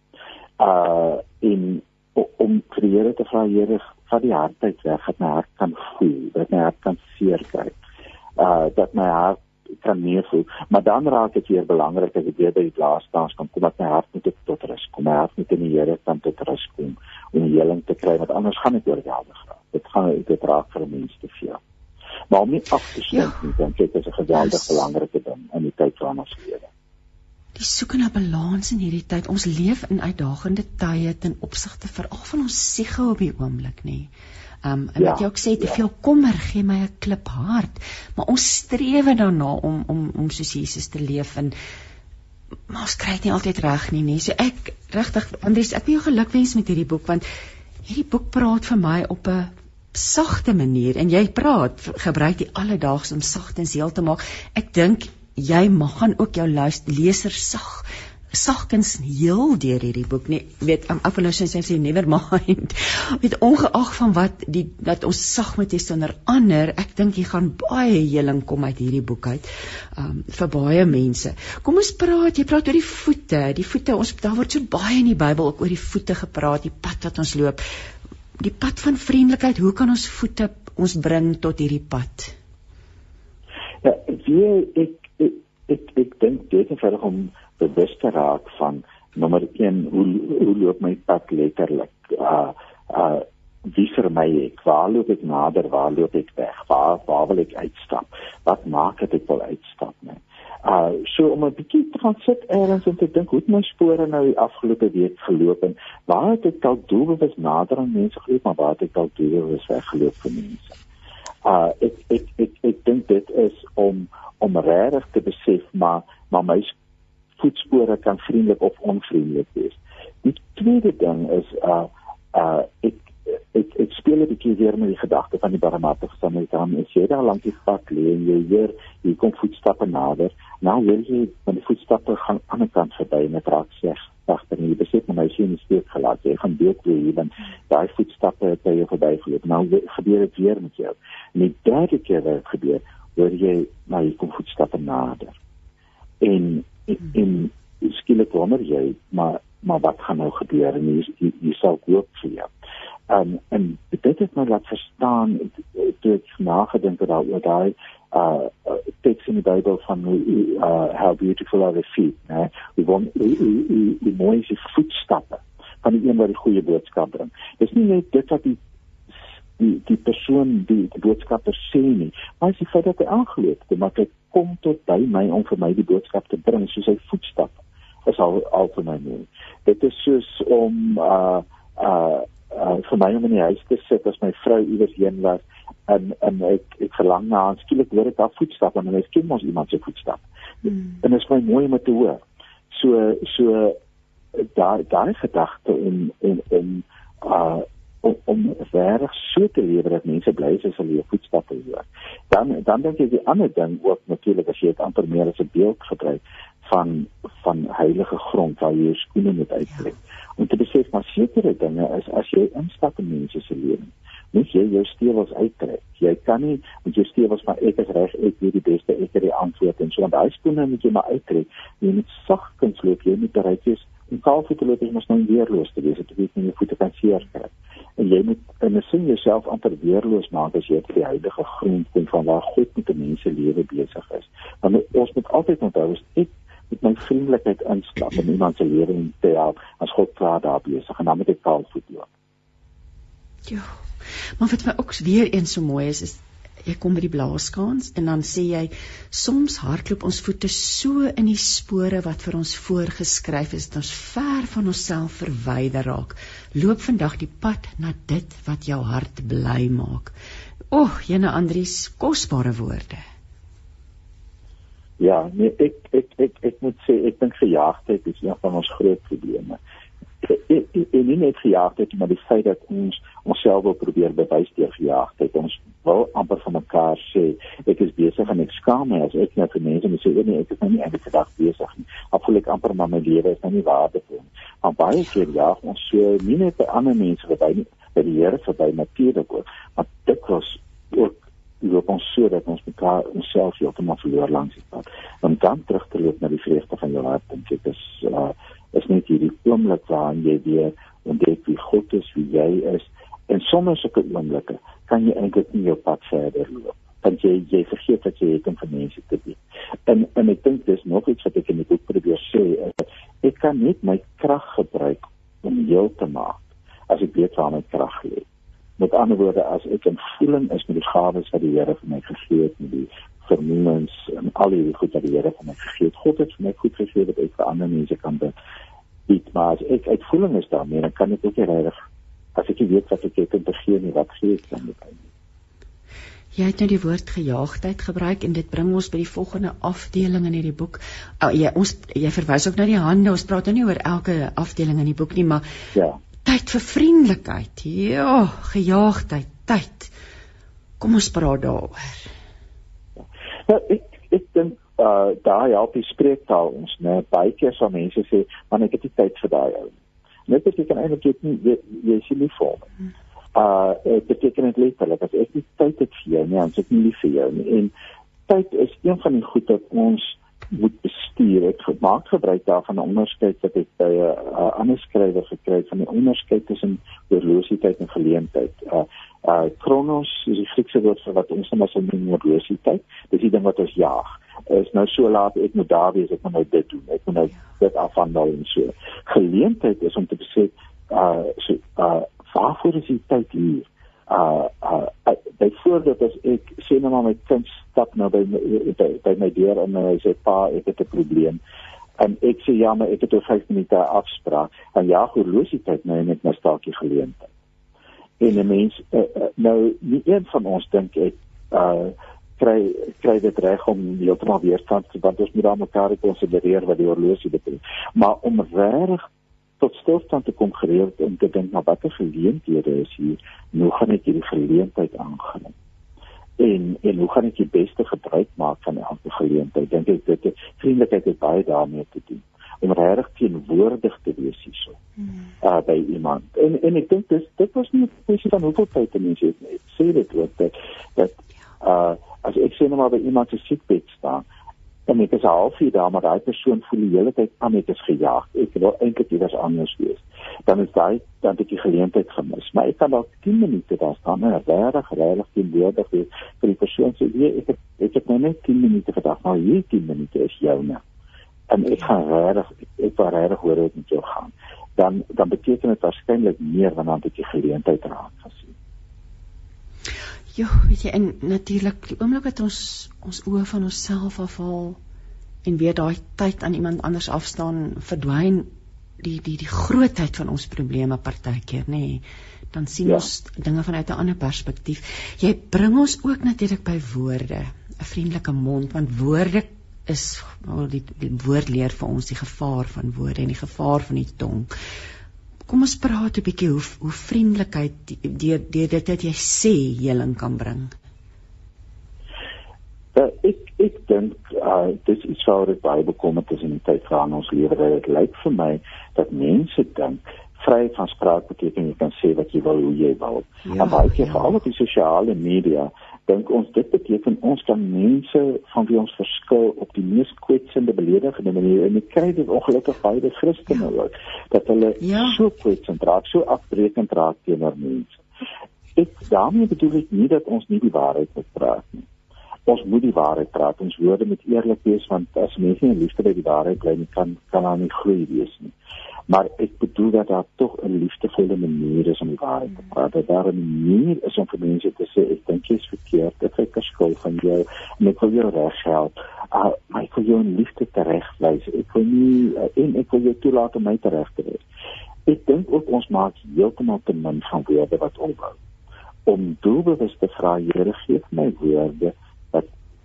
Uh in om vir die Here te vra Here vat die hart uit weg dat my hart kan voel dat my hart kan seer kry uh dat my hart kan nie voel maar dan raak dit weer belangrik as ek weer by die laaste staan kan kom dat my hart moet tot rus kom. My hart moet in die Here kan tot rus kom om heling te kry want anders gaan dit oorweldig raak. Dit gaan dit raak vir mense te veel. Maar om nie af te sluit ja. nie dan kyk dit is 'n geweldig belangrike ding in die tyd waarin ons lewe die soeke na balans in hierdie tyd. Ons leef in uitdagende tye ten opsigte veral van ons siege op die oomblik, nê. Um en ja, wat jy ook sê, te ja. veel kommer gee my 'n klip hart, maar ons streef daarna om om om soos Jesus te leef en maar ons kry dit nie altyd reg nie, nê. So ek regtig Andries, ek wil jou gelukwens met hierdie boek want hierdie boek praat vir my op 'n sagte manier en jy praat gebruik die alledaagse om sag en seël te maak. Ek dink jy mag gaan ook jou leser sag sagkens heel deur hierdie boek nie weet am affirmation sê sê never mind. *laughs* Met ongeag van wat die dat ons sag moet hê sonder ander ek dink jy gaan baie heling kom uit hierdie boek uit um, vir baie mense. Kom ons praat jy praat oor die voete die voete ons daar word so baie in die Bybel ook oor die voete gepraat die pad wat ons loop. Die pad van vriendelikheid hoe kan ons voete ons bring tot hierdie pad? Ja ek ek ek ek dink dit is verder om bewus te raak van nommer 1 hoe hoe loop my pad letterlik? Uh uh wie vir my ek waar loop ek nader? Waar loop ek weg? Waar waar wil ek uitstap? Wat maak dit ek wil uitstap nee uh so om 'n bietjie te gaan sit eers en te dink hoe het my spore nou die afgelope week geloop en waar het ek dalk doelbewus nader aan mense geloop maar waar het ek dalk doelbewus weggeloop van mense uh ek ek ek ek dink dit is om om regtig te besef maar maar my voetspore kan vriendelik of onvriendelik wees. Die tweede ding is uh uh ek ek ek speel 'n bietjie weer met die gedagte van die barmhartige Samaritaan. As jy daar lank die pad lê en jy hier jy kom voetstappe nader, nou wil jy van die voetstappe gaan aan die kant verby en dit raak sleg. Wagter nie, besef maar my sien steek gelaat. Jy gaan weet hoe jy dan daai voetstappe het by jou verbygeloop. Nou gebeur dit weer met jou. En die derde keer wat dit gebeur, hoor jy na jy kom voetstappe nader. En en skielik wonder jy, maar maar wat gaan nou gebeur en hier hier, hier sal ook vir jou. en en dit het my laat verstaan toe ek nagedink het daaroor daai uh teks in die Bybel van uh how beautiful are the feet, né? We want die mooi se voetstappe van die een wat die goeie boodskap bring. Dis nie net dit wat die die die persoon die, die boodskapper sê nie, maar as jy feit dat hy aangeloop het, maar hy kom tot by my om vir my die boodskap te bring soos sy voetstappe is al al vir my nie. Dit is soos om uh uh uh vir my om in die huis te sit as my vrou iewers heen was en en ek ek verlang na haar skielik hoor ek haar voetstappe en ek ken mos iemand se voetstap. Hmm. En dit is my mooi om te hoor. So so daai daai gedagte om om om uh om, om reg so te lewe dat mense bly as hulle jou voetstappe hoor. Dan dan dink ek die ander ding ook natuurlik as jy dit amper meer as 'n beeld gebruik van van heilige grond waar jy jou skoene moet uittrek. Ja. Om te besef maar sekere dinge is as jy instap in mense se lewens moet jy jou stewels uittrek. Jy kan nie met jou stewels maar ek is reg, ek weet die beste, ek het die antwoord en so dan daai skoene moet jy maar uittrek. Jy moet sagkens loop, jy moet bereid wees om kaalvoete loop is mos nou weerloos te wees, dit nie jou voete kan seer kry. En jy moet in 'n sin jouself amper weerloos maak as jy op die heilige grond kom van waar God met die mense lewe besig is. Want ons moet altyd onthou as ek met my vriendelikheid instap in iemand se lewe en te help as God klaar daar besig en dan moet ek kaalvoet loop. Ja. Maar wat my ook weer eens so mooi is is jy kom by die blaaskans en dan sê jy soms hardloop ons voete so in die spore wat vir ons voorgeskryf is dat ons ver van onsself verwyder raak. Loop vandag die pad na dit wat jou hart bly maak. Oeg, jene Andries, kosbare woorde. Ja, nee, ek ek ek ek moet sê ek dink gejaagdheid is een van ons groot probleme en nie net gejaagdheid maar die feit dat ons onsself wil probeer bewys deur gejaagdheid ons wil amper van mekaar sê ek is besig en ek skaam my as ek net vir mense moet sê nee ek is nou nie eintlik gedag besig nie. Afvoel ek amper maar my lewe is nou nie waardevol maar baie keer ja ons so nie net by ander mense verby by die Here verby natuurlik ook. Maar dit was ook loop ons so dat ons mekaar onsself heeltemal verloor langs die pad. Om dan terug te loop na die vreugde van jou hart en dit is uh, is net hierdie oomblik waarin jy weer ontdek wie God is, wie jy is. En soms sulke oomblikke kan jy eintlik nie jou pad verder loop. Want jy jy vergeet dat jy het om vir mense te dien. En en ek dink dis nog iets wat ek die boek probeer sê, is ek kan net my krag gebruik om heel te maak as ek weet waar my krag lê. Met ander woorde, as ek in voeling is met die gawes wat die Here vir my gegee het, met die vermoëns en al die goed wat die Here vir my gegee het. God het vir my goed gegee dat ek vir ander mense kan bied, maar as ek uitvoering is daarmee, dan kan ek ook reg as ek weet wat ek het te gee en wat gee ek dan met my. Jy het nou die woord gejaagdheid gebruik en dit bring ons by die volgende afdeling in hierdie boek. Oh, jy ons jy verwys ook na die hande. Ons praat nou nie oor elke afdeling in die boek nie, maar ja. Tyd vir vriendelikheid. Ja, gejaagdheid, tyd. Kom ons praat daaroor. Ja, ek ek dink uh daai help die spreektaal ons, né? Baie keer sal mense sê, "Man, ek het nie tyd vir daai ou." Net as jy kan eintlik jy jy, sien nie vir my. Uh dit beteken net letterlik as ek nie tyd het vir jou nie, dan sit ek nie lief vir jou nie. En tyd is een van die goed wat ons moet bestuur. Ek gemaak gebruik daarvan 'n onderskeid wat ek by 'n uh, ander skrywer gekry het van die onderskeid tussen oorlosietyd en geleentheid. Uh uh chronos is die Griekse woord vir wat ons nou sal noem oorlosietyd. Dis die ding wat ons jaag. Is nou so laat ek moet daar wees, ek moet nou dit doen. Ek moet nou dit afhandel en so. Geleentheid is om te sê uh so uh waarvoor is die tyd hier? Uh uh byvoorbeeld as ek sê nou maar my kind stap nou by by, by my deur en hy sê pa ek het 'n probleem. En ek sê ja maar ek het oor 5 minute afspraak. En ja horlositeit nou net my staakie geleentheid. En 'n mens uh, nou nie een van ons dink ek uh kry kry dit reg om heeltemal weerstand te want ons moet dan mekaar konsidereer wat die horlosie betref. Maar om reg tot stilstand te kom gereeld om te dink na watter geleenthede is hier, hoe gaan ek hierdie geleentheid aangryp? En en hoe gaan ek die beste gebruik maak van elke geleentheid? Dink ek dit vriendelikheid het baie daarmee te doen om regtig teenwoordig te wees hierso. Hmm. Uh by iemand. En en ek dink dis dit was nie 'n kwessie van hoeveel tyd mense het nie. Ek sê dit ook dat dat uh as ek sien nou maar by iemand se siekbed staan, en ek is halfuur daar maar daai persoon voel die hele tyd aan ek is gejaag ek wil eintlik iewers anders wees dan is daai dan het ek die geleentheid gemis. Maar ek kan dalk 10 minute daar staan en regtig regtig teenwoordig wees vir die persoon sê jy ek het ek het nou net 10 minute vandag, maar hier 10 minute is joune. En ek gaan regtig ek, wou regtig hoor hoe dit met jou gaan. Dan dan beteken dit waarskynlik meer wanneer jy die geleentheid raak gesien. Ja, weet jy, en natuurlik die oomblik wat ons ons oë van onsself afhaal en weer daai tyd aan iemand anders afstaan, verdwyn die die die grootheid van ons probleme partykeer nê. Nee, dan sien ja. ons dinge vanuit 'n ander perspektief jy bring ons ook natuurlik by woorde 'n vriendelike mond want woorde is wel die, die woord leer vir ons die gevaar van woorde en die gevaar van die tong kom ons praat 'n bietjie hoe hoe vriendelikheid deur deur dit wat jy sê heling kan bring. Uh, ek ek dink uh, dis iets wat uit Bybel kom het in die tyd van ons lewe. Dit lyk vir my dat mense dink vry van spraak beteken jy kan sê wat jy wil hoe jy wil. Ja, en baie keer ja. veral op die sosiale media dink ons dit beteken ons kan mense van wie ons verskil op die mees kwetsende beledigende manier en ek kry dit ongelukkig baie die Christene ja. ook dat hulle ja. so kwetsend raak so afbreekend raak teenoor mense ek daarmee bedoel ek nie dat ons nie die waarheid moet praat nie ons moet die waarheid praat. Ons woorde moet eerlik wees want as mense nie liefde by die waarheid bly nie, kan kan daar nie groei wees nie. Maar ek bedoel dat daar tog 'n liefdevolle manier is om die waarheid te praat. Dat daar 'n manier is om vir mense te sê ek dink jy's verkeerd, ek het geskuld van jou en ek wil jou reghelp. Uh, maar ek wil jou in liefde teregwys. Ek wil nie uh, en ek wil jou toelaat om my tereg te wys. Ek dink ook ons maak heeltemal te min van woorde wat opbou. Om doelbewus te vra, Here, gee my woorde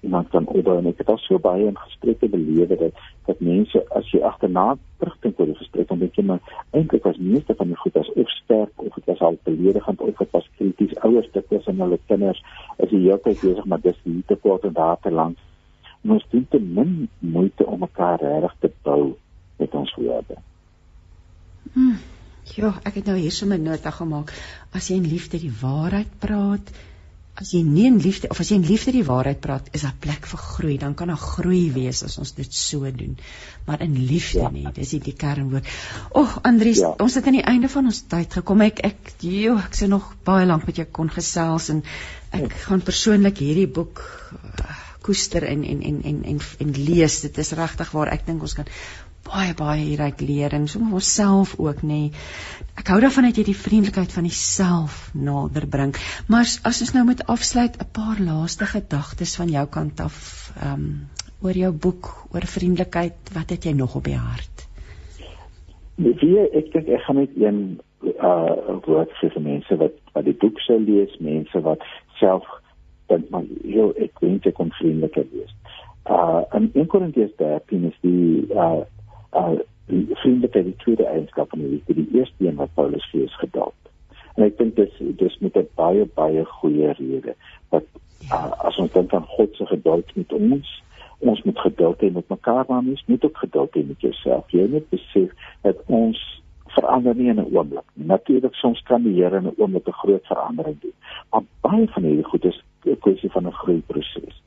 iemand kan opbou en ek het al so baie in gesprekke belewe dat dat mense as jy agterna terugdink oor die gesprek dan dink jy maar eintlik was meeste van die goed as of sterk of dit was al beledigend of dit was krities ouers dit is en hulle kinders is die hele tyd besig maar dis nie te kort en daar te lank ons doen te min moeite om mekaar reg te bou met ons woorde. Hmm. ja ek het nou hier so 'n nota gemaak. As jy in liefde die waarheid praat as jy nie in liefde of as jy in liefde die waarheid praat, is daar plek vir groei. Dan kan daar groei wees as ons dit so doen. Maar in liefde ja. nie, dis die kernwoord. Ag, Andries, ja. ons het aan die einde van ons tyd gekom. Ek ek joh, ek sou nog baie lank met jou kon gesels en ek ja. gaan persoonlik hierdie boek uh, koester en en en en en en lees. Dit is regtig waar ek dink ons kan baie baie hieruit leer en sommer onsself ook nê. Ek hou daarvan dat jy die vriendelikheid van jouself nader bring. Maar as ons nou met afsluit 'n paar laaste gedagtes van jou kant af ehm um, oor jou boek oor vriendelikheid, wat het jy nog op die hart? Wie ek dink ek gaan net een uh woord sê vir mense wat wat die boek sou lees, mense wat self dink maar heel ek wens ek kon vriendeliker wees. Uh in 1 Korintiërs 13 is die uh uh die vriendelikheid die tweede eienskap van die liefde die eerste een wat Paulus ons gedalk. En ek dink dis dis met 'n baie baie goeie rede dat uh, as ons dink aan God se geduld met ons, ons moet geduld hê met mekaar, maar ons moet ook geduld hê met jouself. Jy moet besef dat ons verander nie in 'n oomblik nie. Natuurlik soms kan die Here in 'n oomblik 'n groot verandering doen, maar baie van hierdie goed is 'n kwessie van 'n groeiproses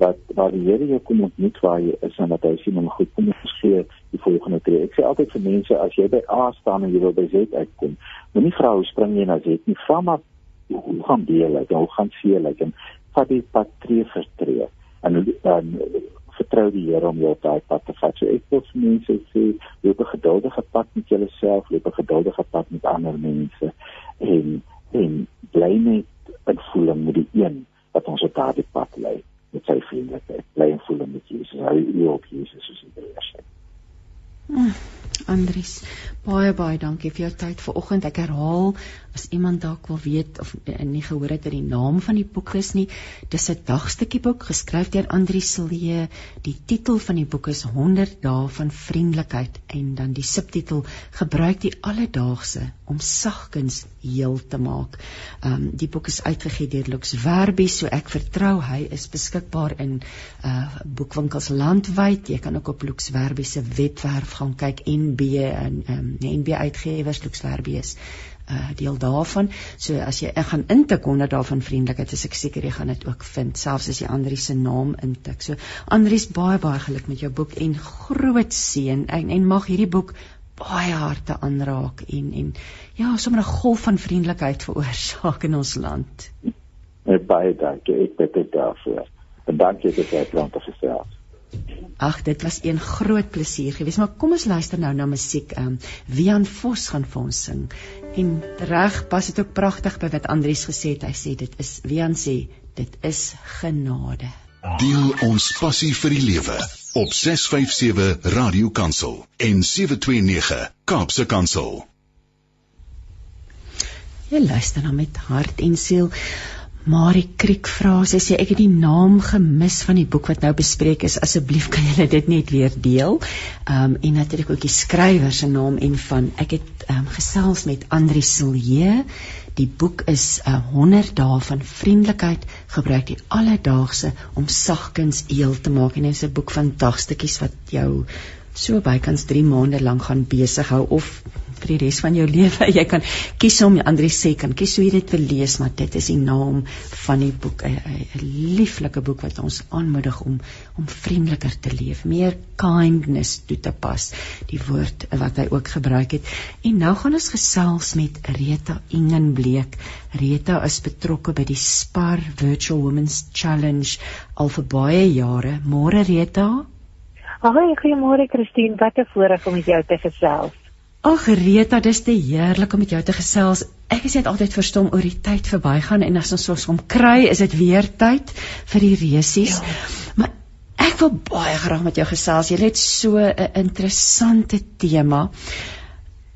wat waar die Here jou kom ontmoet waar jy is en dat hy sien om goed kom ons gee die volgende tree. Ek sê altyd vir mense as jy by A staan en jy wil by Z uitkom, moenie vra hoe spring jy na Z nie, vra maar hoe gaan jy like, hoe gaan jy like en vat die pad tree vir tree en dan vertrou die Here om jou op daai pad te vat. So ek wil vir mense sê, loop 'n geduldige pad met jouself, loop 'n geduldige pad met ander mense en en bly net in voeling met die een wat ons op daardie pad lei met sy vriendelikheid. Bly en voel met Jesus. Hou u op Jesus soos hy is. Mm, Andries, baie baie dankie vir jou tyd vanoggend. Ek herhaal as iemand dalk wil weet of nie gehoor het dat die naam van die boek is nie. Dis 'n dagstukkie boek geskryf deur Andri Silje. Die titel van die boek is 100 dae van vriendelikheid en dan die subtitel Gebruik die alledaagse om sagkens heel te maak. Ehm um, die boek is uitgegee deur Lux Verbi, so ek vertrou hy is beskikbaar in uh boekwinkels landwyd. Jy kan ook op Lux Verbi se webwerf gaan kyk NB en ehm um, NB uitgewers Lux Verbi is uh, deel daarvan. So as jy ek gaan intik onder daarvan vriendelikheid, is ek seker jy gaan dit ook vind, selfs as jy Andri se naam intik. So Andri se baie baie geluk met jou boek en groot seën en, en mag hierdie boek baie harte aanraak en en ja, sommer 'n golf van vriendelikheid veroorsaak in ons land. Baie dankie. Ek bid dit daarvoor. En dankie dat jy plan te gestel. Ag, dit was een groot plesier geweest, maar kom ons luister nou na musiek. Ehm um, Wian Vos gaan vir ons sing. En reg, pas dit ook pragtig by wat Andries gesê het. Hy sê dit is Wian sê dit is genade. Deel ons passie vir die lewe op 657 Radio Kansel en 729 Kaapse Kansel. Jy luister na met hart en siel. Marie Kriek vra sê ek het die naam gemis van die boek wat nou bespreek is asseblief kan julle dit net weer deel. Ehm um, en natuurlik ook die skrywer se naam en van ek het um, gesels met Andri Silje. Die boek is 'n uh, 100 dae van vriendelikheid gebruik die alledaagse om sagkens eel te maak en dit is 'n boek van dagstukkies wat jou so bykans 3 maande lank gaan besig hou of vir die res van jou lewe. *laughs* Jy kan kies om Andri sê kan kies hoe jy dit wil lees, maar dit is die naam van die boek, 'n lieflike boek wat ons aanmoedig om om vriendeliker te leef, meer kindness toe te pas, die woord wat hy ook gebruik het. En nou gaan ons gesels met Rita Ingenbleek. Rita is betrokke by die Spar Virtual Women's Challenge al vir baie jare. Môre Rita. Haai, goeiemôre Christine. Wat 'n voorreg om met jou te gesels. Ag Rita, dis te heerlik om met jou te gesels. Ek is net altyd verstom oor die tyd verbygaan en as ons soms om kry, is dit weer tyd vir die resies. Ja. Maar ek wil baie graag met jou gesels. Jy het so 'n interessante tema.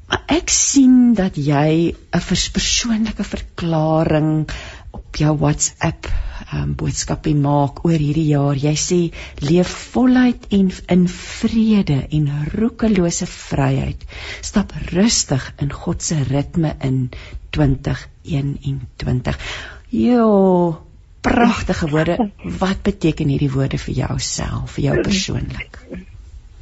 Maar ek sien dat jy 'n persoonlike verklaring op jou WhatsApp um, boodskapie maak oor hierdie jaar. Jy sê leef voluit en in vrede en roekelose vryheid. Stap rustig in God se ritme in 2021. Jo, pragtige woorde. Wat beteken hierdie woorde vir jouself, vir jou persoonlik?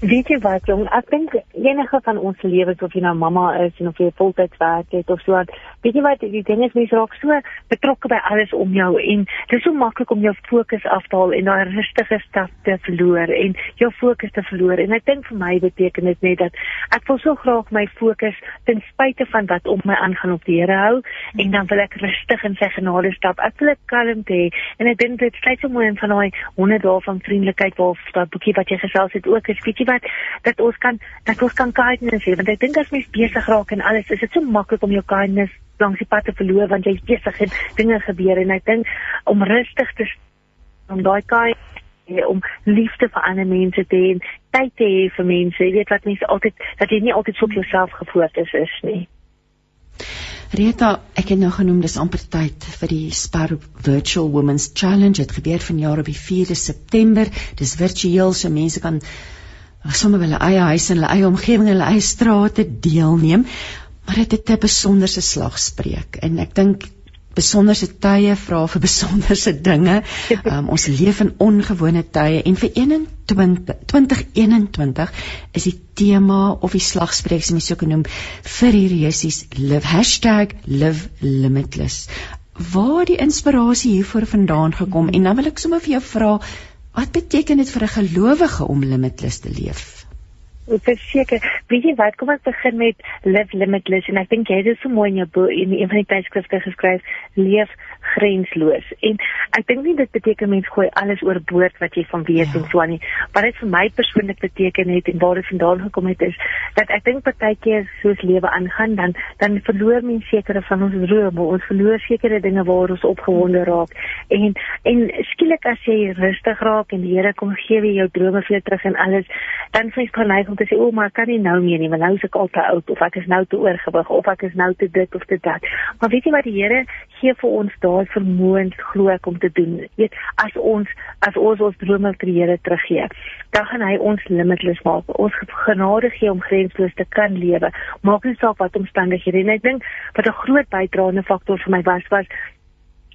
Weet jy wat jong, ek dink enige van ons lewens of jy nou mamma is en of jy voltyds werk het of so, weet jy wat die ding is mense raak so betrokke by alles om jou en dit is so maklik om jou fokus af te haal en daai rustige stap te verloor en jou fokus te verloor en ek dink vir my beteken dit net dat ek wil so graag my fokus ten spyte van wat om my aangaan op die Here hou en dan wil ek rustig in sy genade stap. Ek wil 'n kalmte hê en ek dink dit sluit so mooi in van daai 100 dae van vriendelikheid waar daai boekie wat jy gesels het ook is, weet jy wat dat ons kan dat ons kan kindness hê want ek dink as mens besig raak en alles is dit so maklik om jou kindness langs die pad te verloor want jy's besig en dinge gebeur en ek dink om rustig te om daai kind om liefde vir ander mense te hê tyd te hê vir mense jy weet wat mense altyd dat jy nie altyd so op jouself gefokus is nie Rita, ek het nou genoem dis amper tyd vir die Spar Virtual Women's Challenge. Dit gebeur vanjaar op die 4de September. Dis virtueel, so mense kan sommer hulle eie huis en hulle eie omgewing en hulle eie strate deelneem maar dit het 'n besonderse slag spreek en ek dink besonderse tye vra vir *laughs* besonderse dinge um, ons leef in ongewone tye en vir 21 2021 is die tema of die slagspreuk as jy sou kan noem vir hierdie jessies live #livelimitless waar die inspirasie hiervoor vandaan gekom en dan wil ek sommer vir jou vra Wat beteken dit vir 'n gelowige om limitless te leef? Verseker, weet jy wat, kom ek begin met live limitless en ek dink jy het dit so mooi in jou boek in een van die tydskrifte geskryf, leef grensloos. En ek dink nie dit beteken mens gooi alles oorboord wat jy van weet ja. en so aan nie. Wat dit vir my persoonlik beteken het en waar dit vandaan gekom het is dat ek dink partykeer soos lewe aangaan dan dan verloor mens sekere van ons drome, ons verloor sekere dinge waar ons opgewonde raak. En en skielik as jy rustig raak en die Here kom gee weer jou drome vir jou terug en alles, dan sê jy geneig om te sê, "O, maar ek kan nie nou meer nie, want nou is ek al te oud of ek is nou te oorgewig of ek is nou te dit of te dat." Maar weet jy wat die Here gee vir ons daai vermoëns glo ek om te doen. Weet as ons as ons ons drome vir die Here teruggee, dan gaan hy ons limitless maak. Ons genade gee om grensloos te kan lewe. Maak nie saak wat omstandighede en ek dink wat 'n groot bydraende faktor vir my was was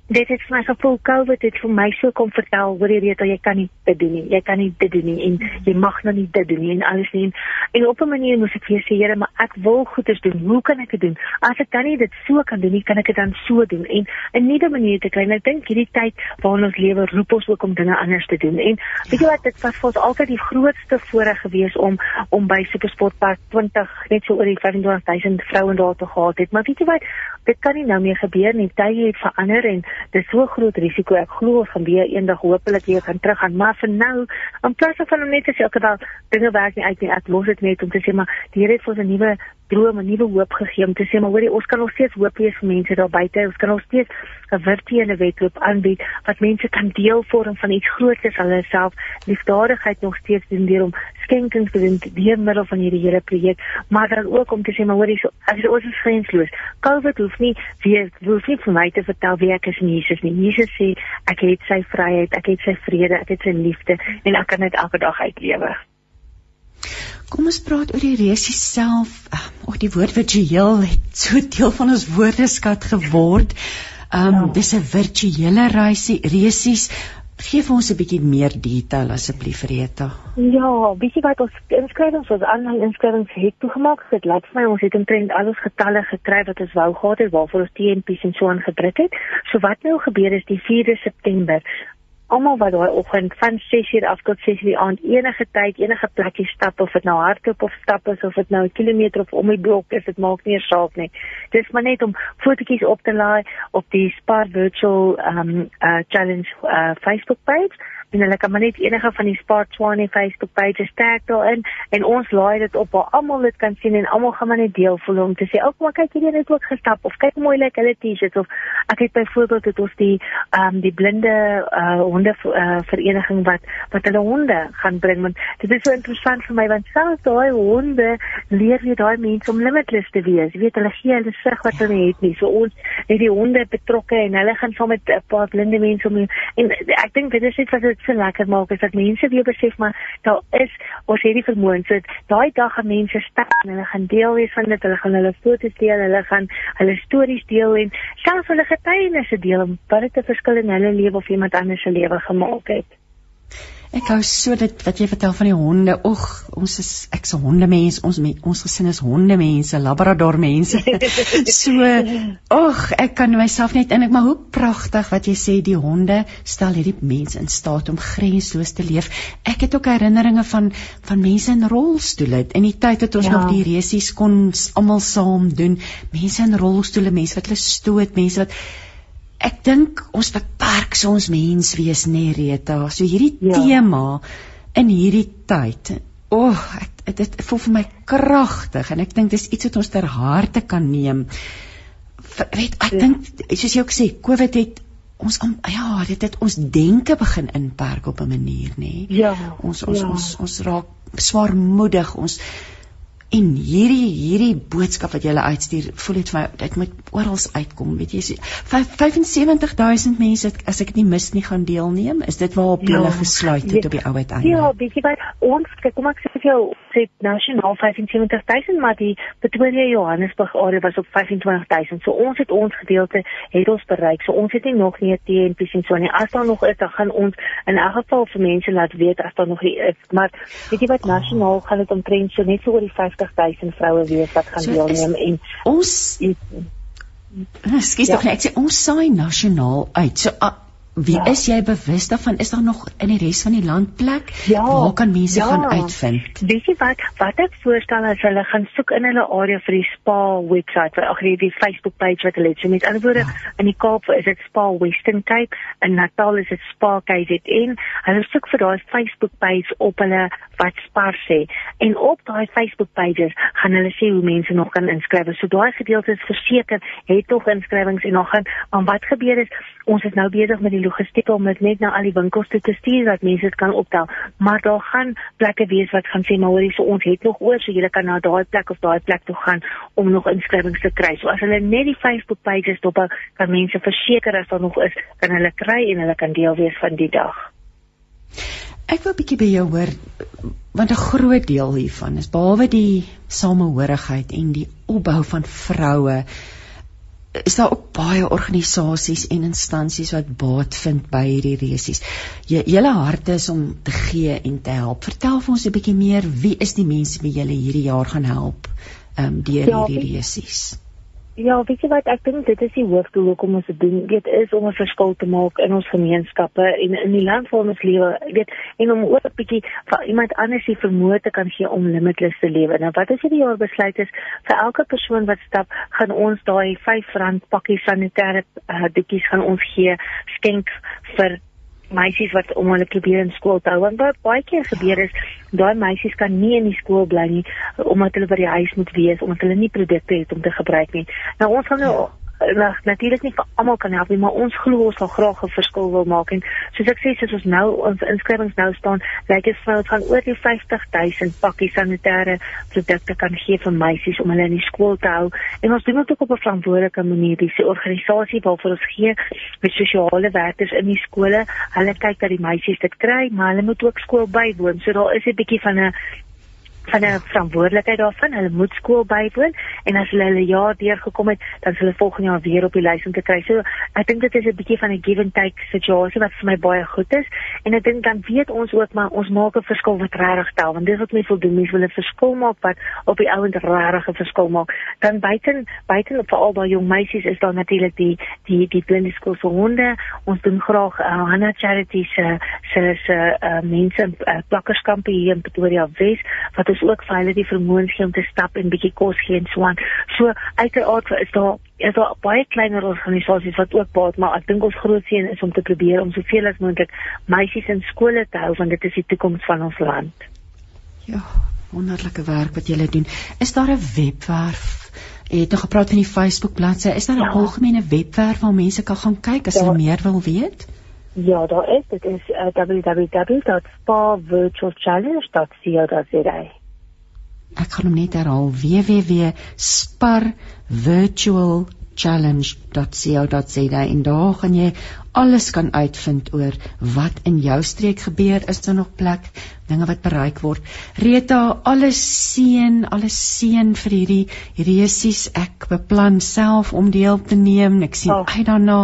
dit het vir my gevoel COVID het vir my so kom vertel hoor jy weet jy kan nie dit doen nie. Jy kan nie dit doen nie en jy mag nou nie dit doen nie en alles nie. En op 'n manier moes ek vir sê Here maar ek wil goeders doen. Hoe kan ek dit doen? As ek dan nie dit so kan doen nie kan ek dit dan so doen? En 'n nuwe manier te kry. En ek dink hierdie tyd waarin ons lewe roep ons ook om dinge anders te doen. En weet jy wat dit was vir ons altyd die grootste voorreg gewees om om by Supersportpark 20 net so oor die 25000 vroue daar te gehad het. Maar weet jy wat dit kan nie nou meer gebeur nie. Tye het verander en dis so groot risiko. Ek glo gaan weer eendag hopelik weer kan teruggaan, maar vir nou, in plaas van om net te sê elke dag dinge werk nie uit nie, ek los dit net om te sê maar die Here het vir ons 'n nuwe droom, 'n nuwe hoop gegee om te sê maar hoorie, ons kan nog steeds hoop hê vir mense daar buite. Ons kan nog steeds 'n virtuele wedloop aanbied wat mense kan deel vorm van iets groter as hulle self. Liefdadigheid nog steeds doen deur om skenkings te doen deur middel van hierdie hele projek, maar dan ook om te sê maar hoorie, so, as ons is grensloos. COVID hoef nie weer hoef nie vir my te vertel wie ek is in Jesus nie. Jesus sê ek het sy vryheid, ek het sy vrede, ek het sy liefde en ek kan dit elke dag uitlewe. Kom ons praat oor die resie self. Of die woord virtueel het so deel van ons woordeskat geword. Ehm um, ja. dis 'n virtuele reisie, resies. Gee vir ons 'n bietjie meer detail asseblief, Rita. Ja, bietjie wat ons inskrywings ons aanlyn inskrywings het toegemaak. Dit laat vir my ons het omtrent al ons getalle gekry wat ons wou gehad het waarvoor ons TNP's en so aangedruk het. So wat nou gebeur is die 4de September almal wat daai oggend van 6uur af tot 6uur die aand enige tyd enige plekkie stap of dit nou hardloop of stap is of dit nou 'n kilometer of om die blok is dit maak nie saak nie. Dis maar net om fotootjies op te laai op die Spar Virtual um uh challenge uh Facebook page en hulle kan maar net enige van die Sport Swane Facebook pages tag daarin en ons laai dit op waar almal dit kan sien en almal gaan maar net deel voel om te sê ook maar kyk hierdie het ook gestap of kyk mooi lyk hulle T-shirts of ek het byvoorbeeld het ons die ehm um, die blinde uh, honde uh, vereniging wat wat hulle honde gaan bring. Want dit is so interessant vir my want selfs daai honde leer jy daai mense om limitless te wees. Jy weet hulle gee hulle sig wat hulle het nie. So ons het die honde betrokke en hulle gaan saam met 'n paar blinde mense om en ek dink dit is iets wat dit so lekker maak is dat mense weer besef maar daar is ons het die vermoë so daai dag gaan mense stap en hulle gaan deel wees van dit hulle gaan hulle foto's deel hulle gaan hulle stories deel en selfs hulle getuienisse deel om wat dit 'n verskil in hulle lewe of iemand anders se lewe gemaak het. Ek hou so dit wat jy vertel van die honde. Oeg, ons is ek's 'n hondemens. Ons me, ons gesin is hondemense, labrador mense. *laughs* so, oeg, ek kan myself net in ek maar hoe pragtig wat jy sê die honde stel hierdie mense in staat om grensloos te leef. Ek het ook herinneringe van van mense in rolstoele in die tyd dat ons ja. nog die resies kon almal saam doen. Mense in rolstoele, mense wat hulle stoot, mense wat ek dink ons beperk soms mens wees nê Rita. So hierdie ja. tema in hierdie tyd. O, oh, ek dit voel vir my kragtig en ek dink dis iets wat ons ter harte kan neem. Weet, ek ja. dink soos jy ook sê, COVID het ons ja, dit het ons denke begin inperk op 'n manier nê. Ja. Ons ons, ja. ons ons raak swaarmoedig. Ons En hierdie hierdie boodskap wat jy hulle uitstuur, voel dit vir my dit moet oral uitkom, weet jy. 75000 mense as ek dit nie mis nie gaan deelneem. Is dit waarop ja, jy gesluit het ja, op die ou uiteinde? Ja, jy wat ons kyk kom ek sê vir jou sê nasionaal 75000 maar die Pretoria Johannesburg area was op 25000. So ons het ons gedeelte het ons bereik. So ons het nie nog nie 'n TNP sien so nie. As daar nog is, dan gaan ons in elk geval vir mense laat weet as daar nog is. Maar weet jy wat nasionaal gaan dit omtrent so net so oor die 50000 vroue wees wat gaan so deelneem en ons Ekskuus ja. tog net, ek sê ons saai nasionaal uit. So uh, Wie ja. is jy bewus daarvan? Is daar nog in die res van die land plek? Ja. Waar kan mense ja. gaan uitvind? Weet jy wat? Wat ek voorstel is hulle gaan soek in hulle area vir die spa webwerf, ag nee, die Facebook page wat hulle het. So met ander woorde, ja. in die Kaap is dit Spa Western Cape, in Natal is dit Spa KZN. Hulle soek vir daai Facebook page op hulle wat Spa sê. En op daai Facebook pages gaan hulle sê hoe mense nog kan inskryf. So daai gedeelte is verseker het nog inskrywings en nog gaan, maar wat gebeur is ons is nou besig met die logistiek om dit net na al die winkels te stuur dat mense dit kan optel. Maar daar gaan plekke wees wat gaan sê maar hoorie so ons het nog oor so jy kan na daai plek of daai plek toe gaan om nog inskrywings te kry. So as hulle net die Facebook pages dop kan mense verseker as daar nog is, kan hulle kry en hulle kan deel wees van die dag. Ek wil 'n bietjie by jou hoor want 'n groot deel hiervan is behalwe die samehorigheid en die opbou van vroue is daar ook baie organisasies en instansies wat baat vind by hierdie resies. Julle harte is om te gee en te help. Vertel vir ons 'n bietjie meer, wie is die mense wie julle hierdie jaar gaan help ehm um, deur ja, hierdie resies? Ja, weet jy wat ek dink dit is die hoofdoel hoekom ons dit doen. Dit is om 'n verskil te maak in ons gemeenskappe en in die land waar ons lewe. Weet en om ook 'n bietjie vir iemand anders die vermoë te kan gee om limitless te lewe. Nou wat as hierdie jaar besluit is vir elke persoon wat stap, gaan ons daai R5 pakkie sanitêre uh, dikkies gaan ons gee skenk vir meisies wat om hulle probeer in skool te hou want wat baie keer gebeur is daai meisies kan nie in die skool bly nie omdat hulle by die huis moet wees omdat hulle nie produkte het om te gebruik nie. Nou ons gaan nou ja nou natuurlik nie vir almal kan help nie, maar ons glo ons sal graag 'n verskil wil maak en soos ek sê, soos ons nou ons inskrywings nou staan, lyk dit vir ons gaan oor die 50000 pakkies sanitêre produkte kan gee vir meisies om hulle in die skool te hou. En ons doen dit ook op 'n verantwoordelike manier. Dis 'n organisasie waarvoor ons gee met sosiale werkers in die skole. Hulle kyk dat die meisies dit kry, maar hulle moet ook skool bywoon. So daar is 'n bietjie van 'n van 'n verantwoordelikheid daarvan. Hulle moet skool bywoon en as hulle hulle jaar deurgekom het, dan sal hulle volgende jaar weer op die lys om te kry. So ek dink dit is 'n bietjie van 'n give and take situasie wat vir my baie goed is. En ek dink dan weet ons ook maar ons maak 'n verskil wat regtig tel, want dis wat mense wil doen, mense wil 'n verskil maak wat op die ouend regtig 'n verskil maak. Dan buiten buiten op vir al daai jong meisies is daar natuurlik die die die blinde skool vir honde. Ons doen graag uh, Hannah Charity se se se uh, mense uh, plakkerskampe hier in Pretoria Wes wat is ook vir hulle die vermoë gee om te stap en bietjie kos gee en so aan. So uiteraard is daar is daar baie kleiner organisasies wat ook baat, maar ek dink ons groot seën is om te probeer om soveel as moontlik meisies in skole te hou want dit is die toekoms van ons land. Ja, wonderlike werk wat julle doen. Is daar 'n webwerf? Jy het nog gepraat van die Facebook bladsy. Is daar 'n ja. algemene webwerf waar mense kan gaan kyk as ja. hulle meer wil weet? Ja, daar is. Dit is uh, www.sparvirtualchallenge.co.za ek gaan hom net herhaal www.sparvirtualchallenge.co.za en daar gaan jy alles kan uitvind oor wat in jou streek gebeur is daar nog plek dinge wat bereik word. Rita alles seën alles seën vir hierdie resies ek beplan self om deel te neem. Ek sien oh. uit daarna.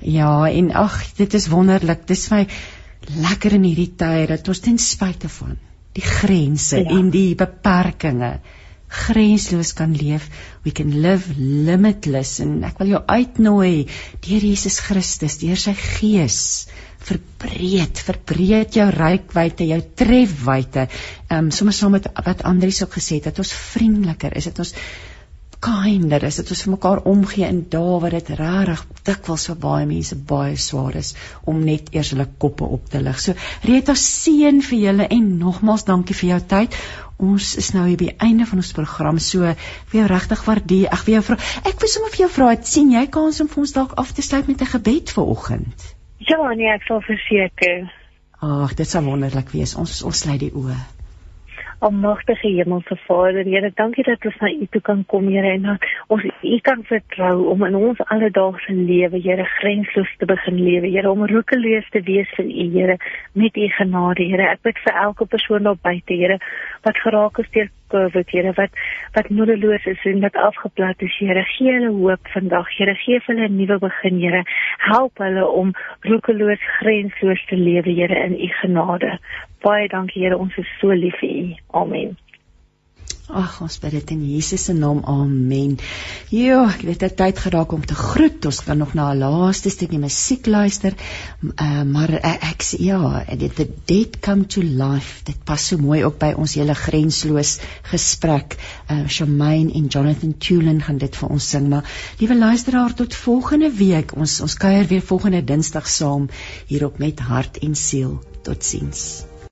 Ja en ag dit is wonderlik. Dis my lekker in hierdie tye dat ons ten spyte van die grense ja. en die beperkings grensloos kan leef. We can live limitless. En ek wil jou uitnooi deur Jesus Christus deur sy gees. Verbreed verbreed jou rykwyte jou trefwyte. Um, sommer saam met wat Andrius ook gesê het dat ons vriendeliker is dat ons kinder is dit ons vir mekaar omgee in dae wat dit regtig dikwels vir baie mense baie swaar is om net eers hulle koppe op te lig. So Rita seën vir julle en nogmaals dankie vir jou tyd. Ons is nou hier by die einde van ons program. So vir jou regtig waardeer. Ek wil jou vra, ek wil sommer vir jou vra, sien jy kans om vir ons dalk af te sluit met 'n gebed vir oggend? Ja, nee, ek sal verseker. Ag, dit sou wonderlik wees. Ons ons sluit die oë. Almagtige Hemelse Vader, Here, dankie dat ons na U toe kan kom, Here, en dat ons U kan vertrou om in ons alledaagse lewe, Here, grensloos te begin lewe, Here, om roekeloos te wees vir U, Here, met U genade, Here. Ek bid vir elke persoon daar buite, Here, wat geraak is deur COVID, Here, wat wat moedeloos is en wat afgeplat is, Here. Gee hulle hoop vandag, Here. Gee hulle 'n nuwe begin, Here. Help hulle om roekeloos, grensloos te lewe, Here, in U genade. Baie dankie Here, ons is so lief vir U. Amen. Ag, ons bid dit in Jesus se naam. Amen. Jo, ek weet dit tyd geraak om te groet. Ons kan nog na 'n laaste stukkie musiek luister. Uh, maar uh, ek sê ja, dit the dead come to life. Dit pas so mooi ook by ons hele grensloos gesprek. Uh, Shamaine en Jonathan Tulin gaan dit vir ons sing. Maar liewe luisteraar, tot volgende week. Ons ons kuier weer volgende Dinsdag saam hier op met hart en siel. Totsiens.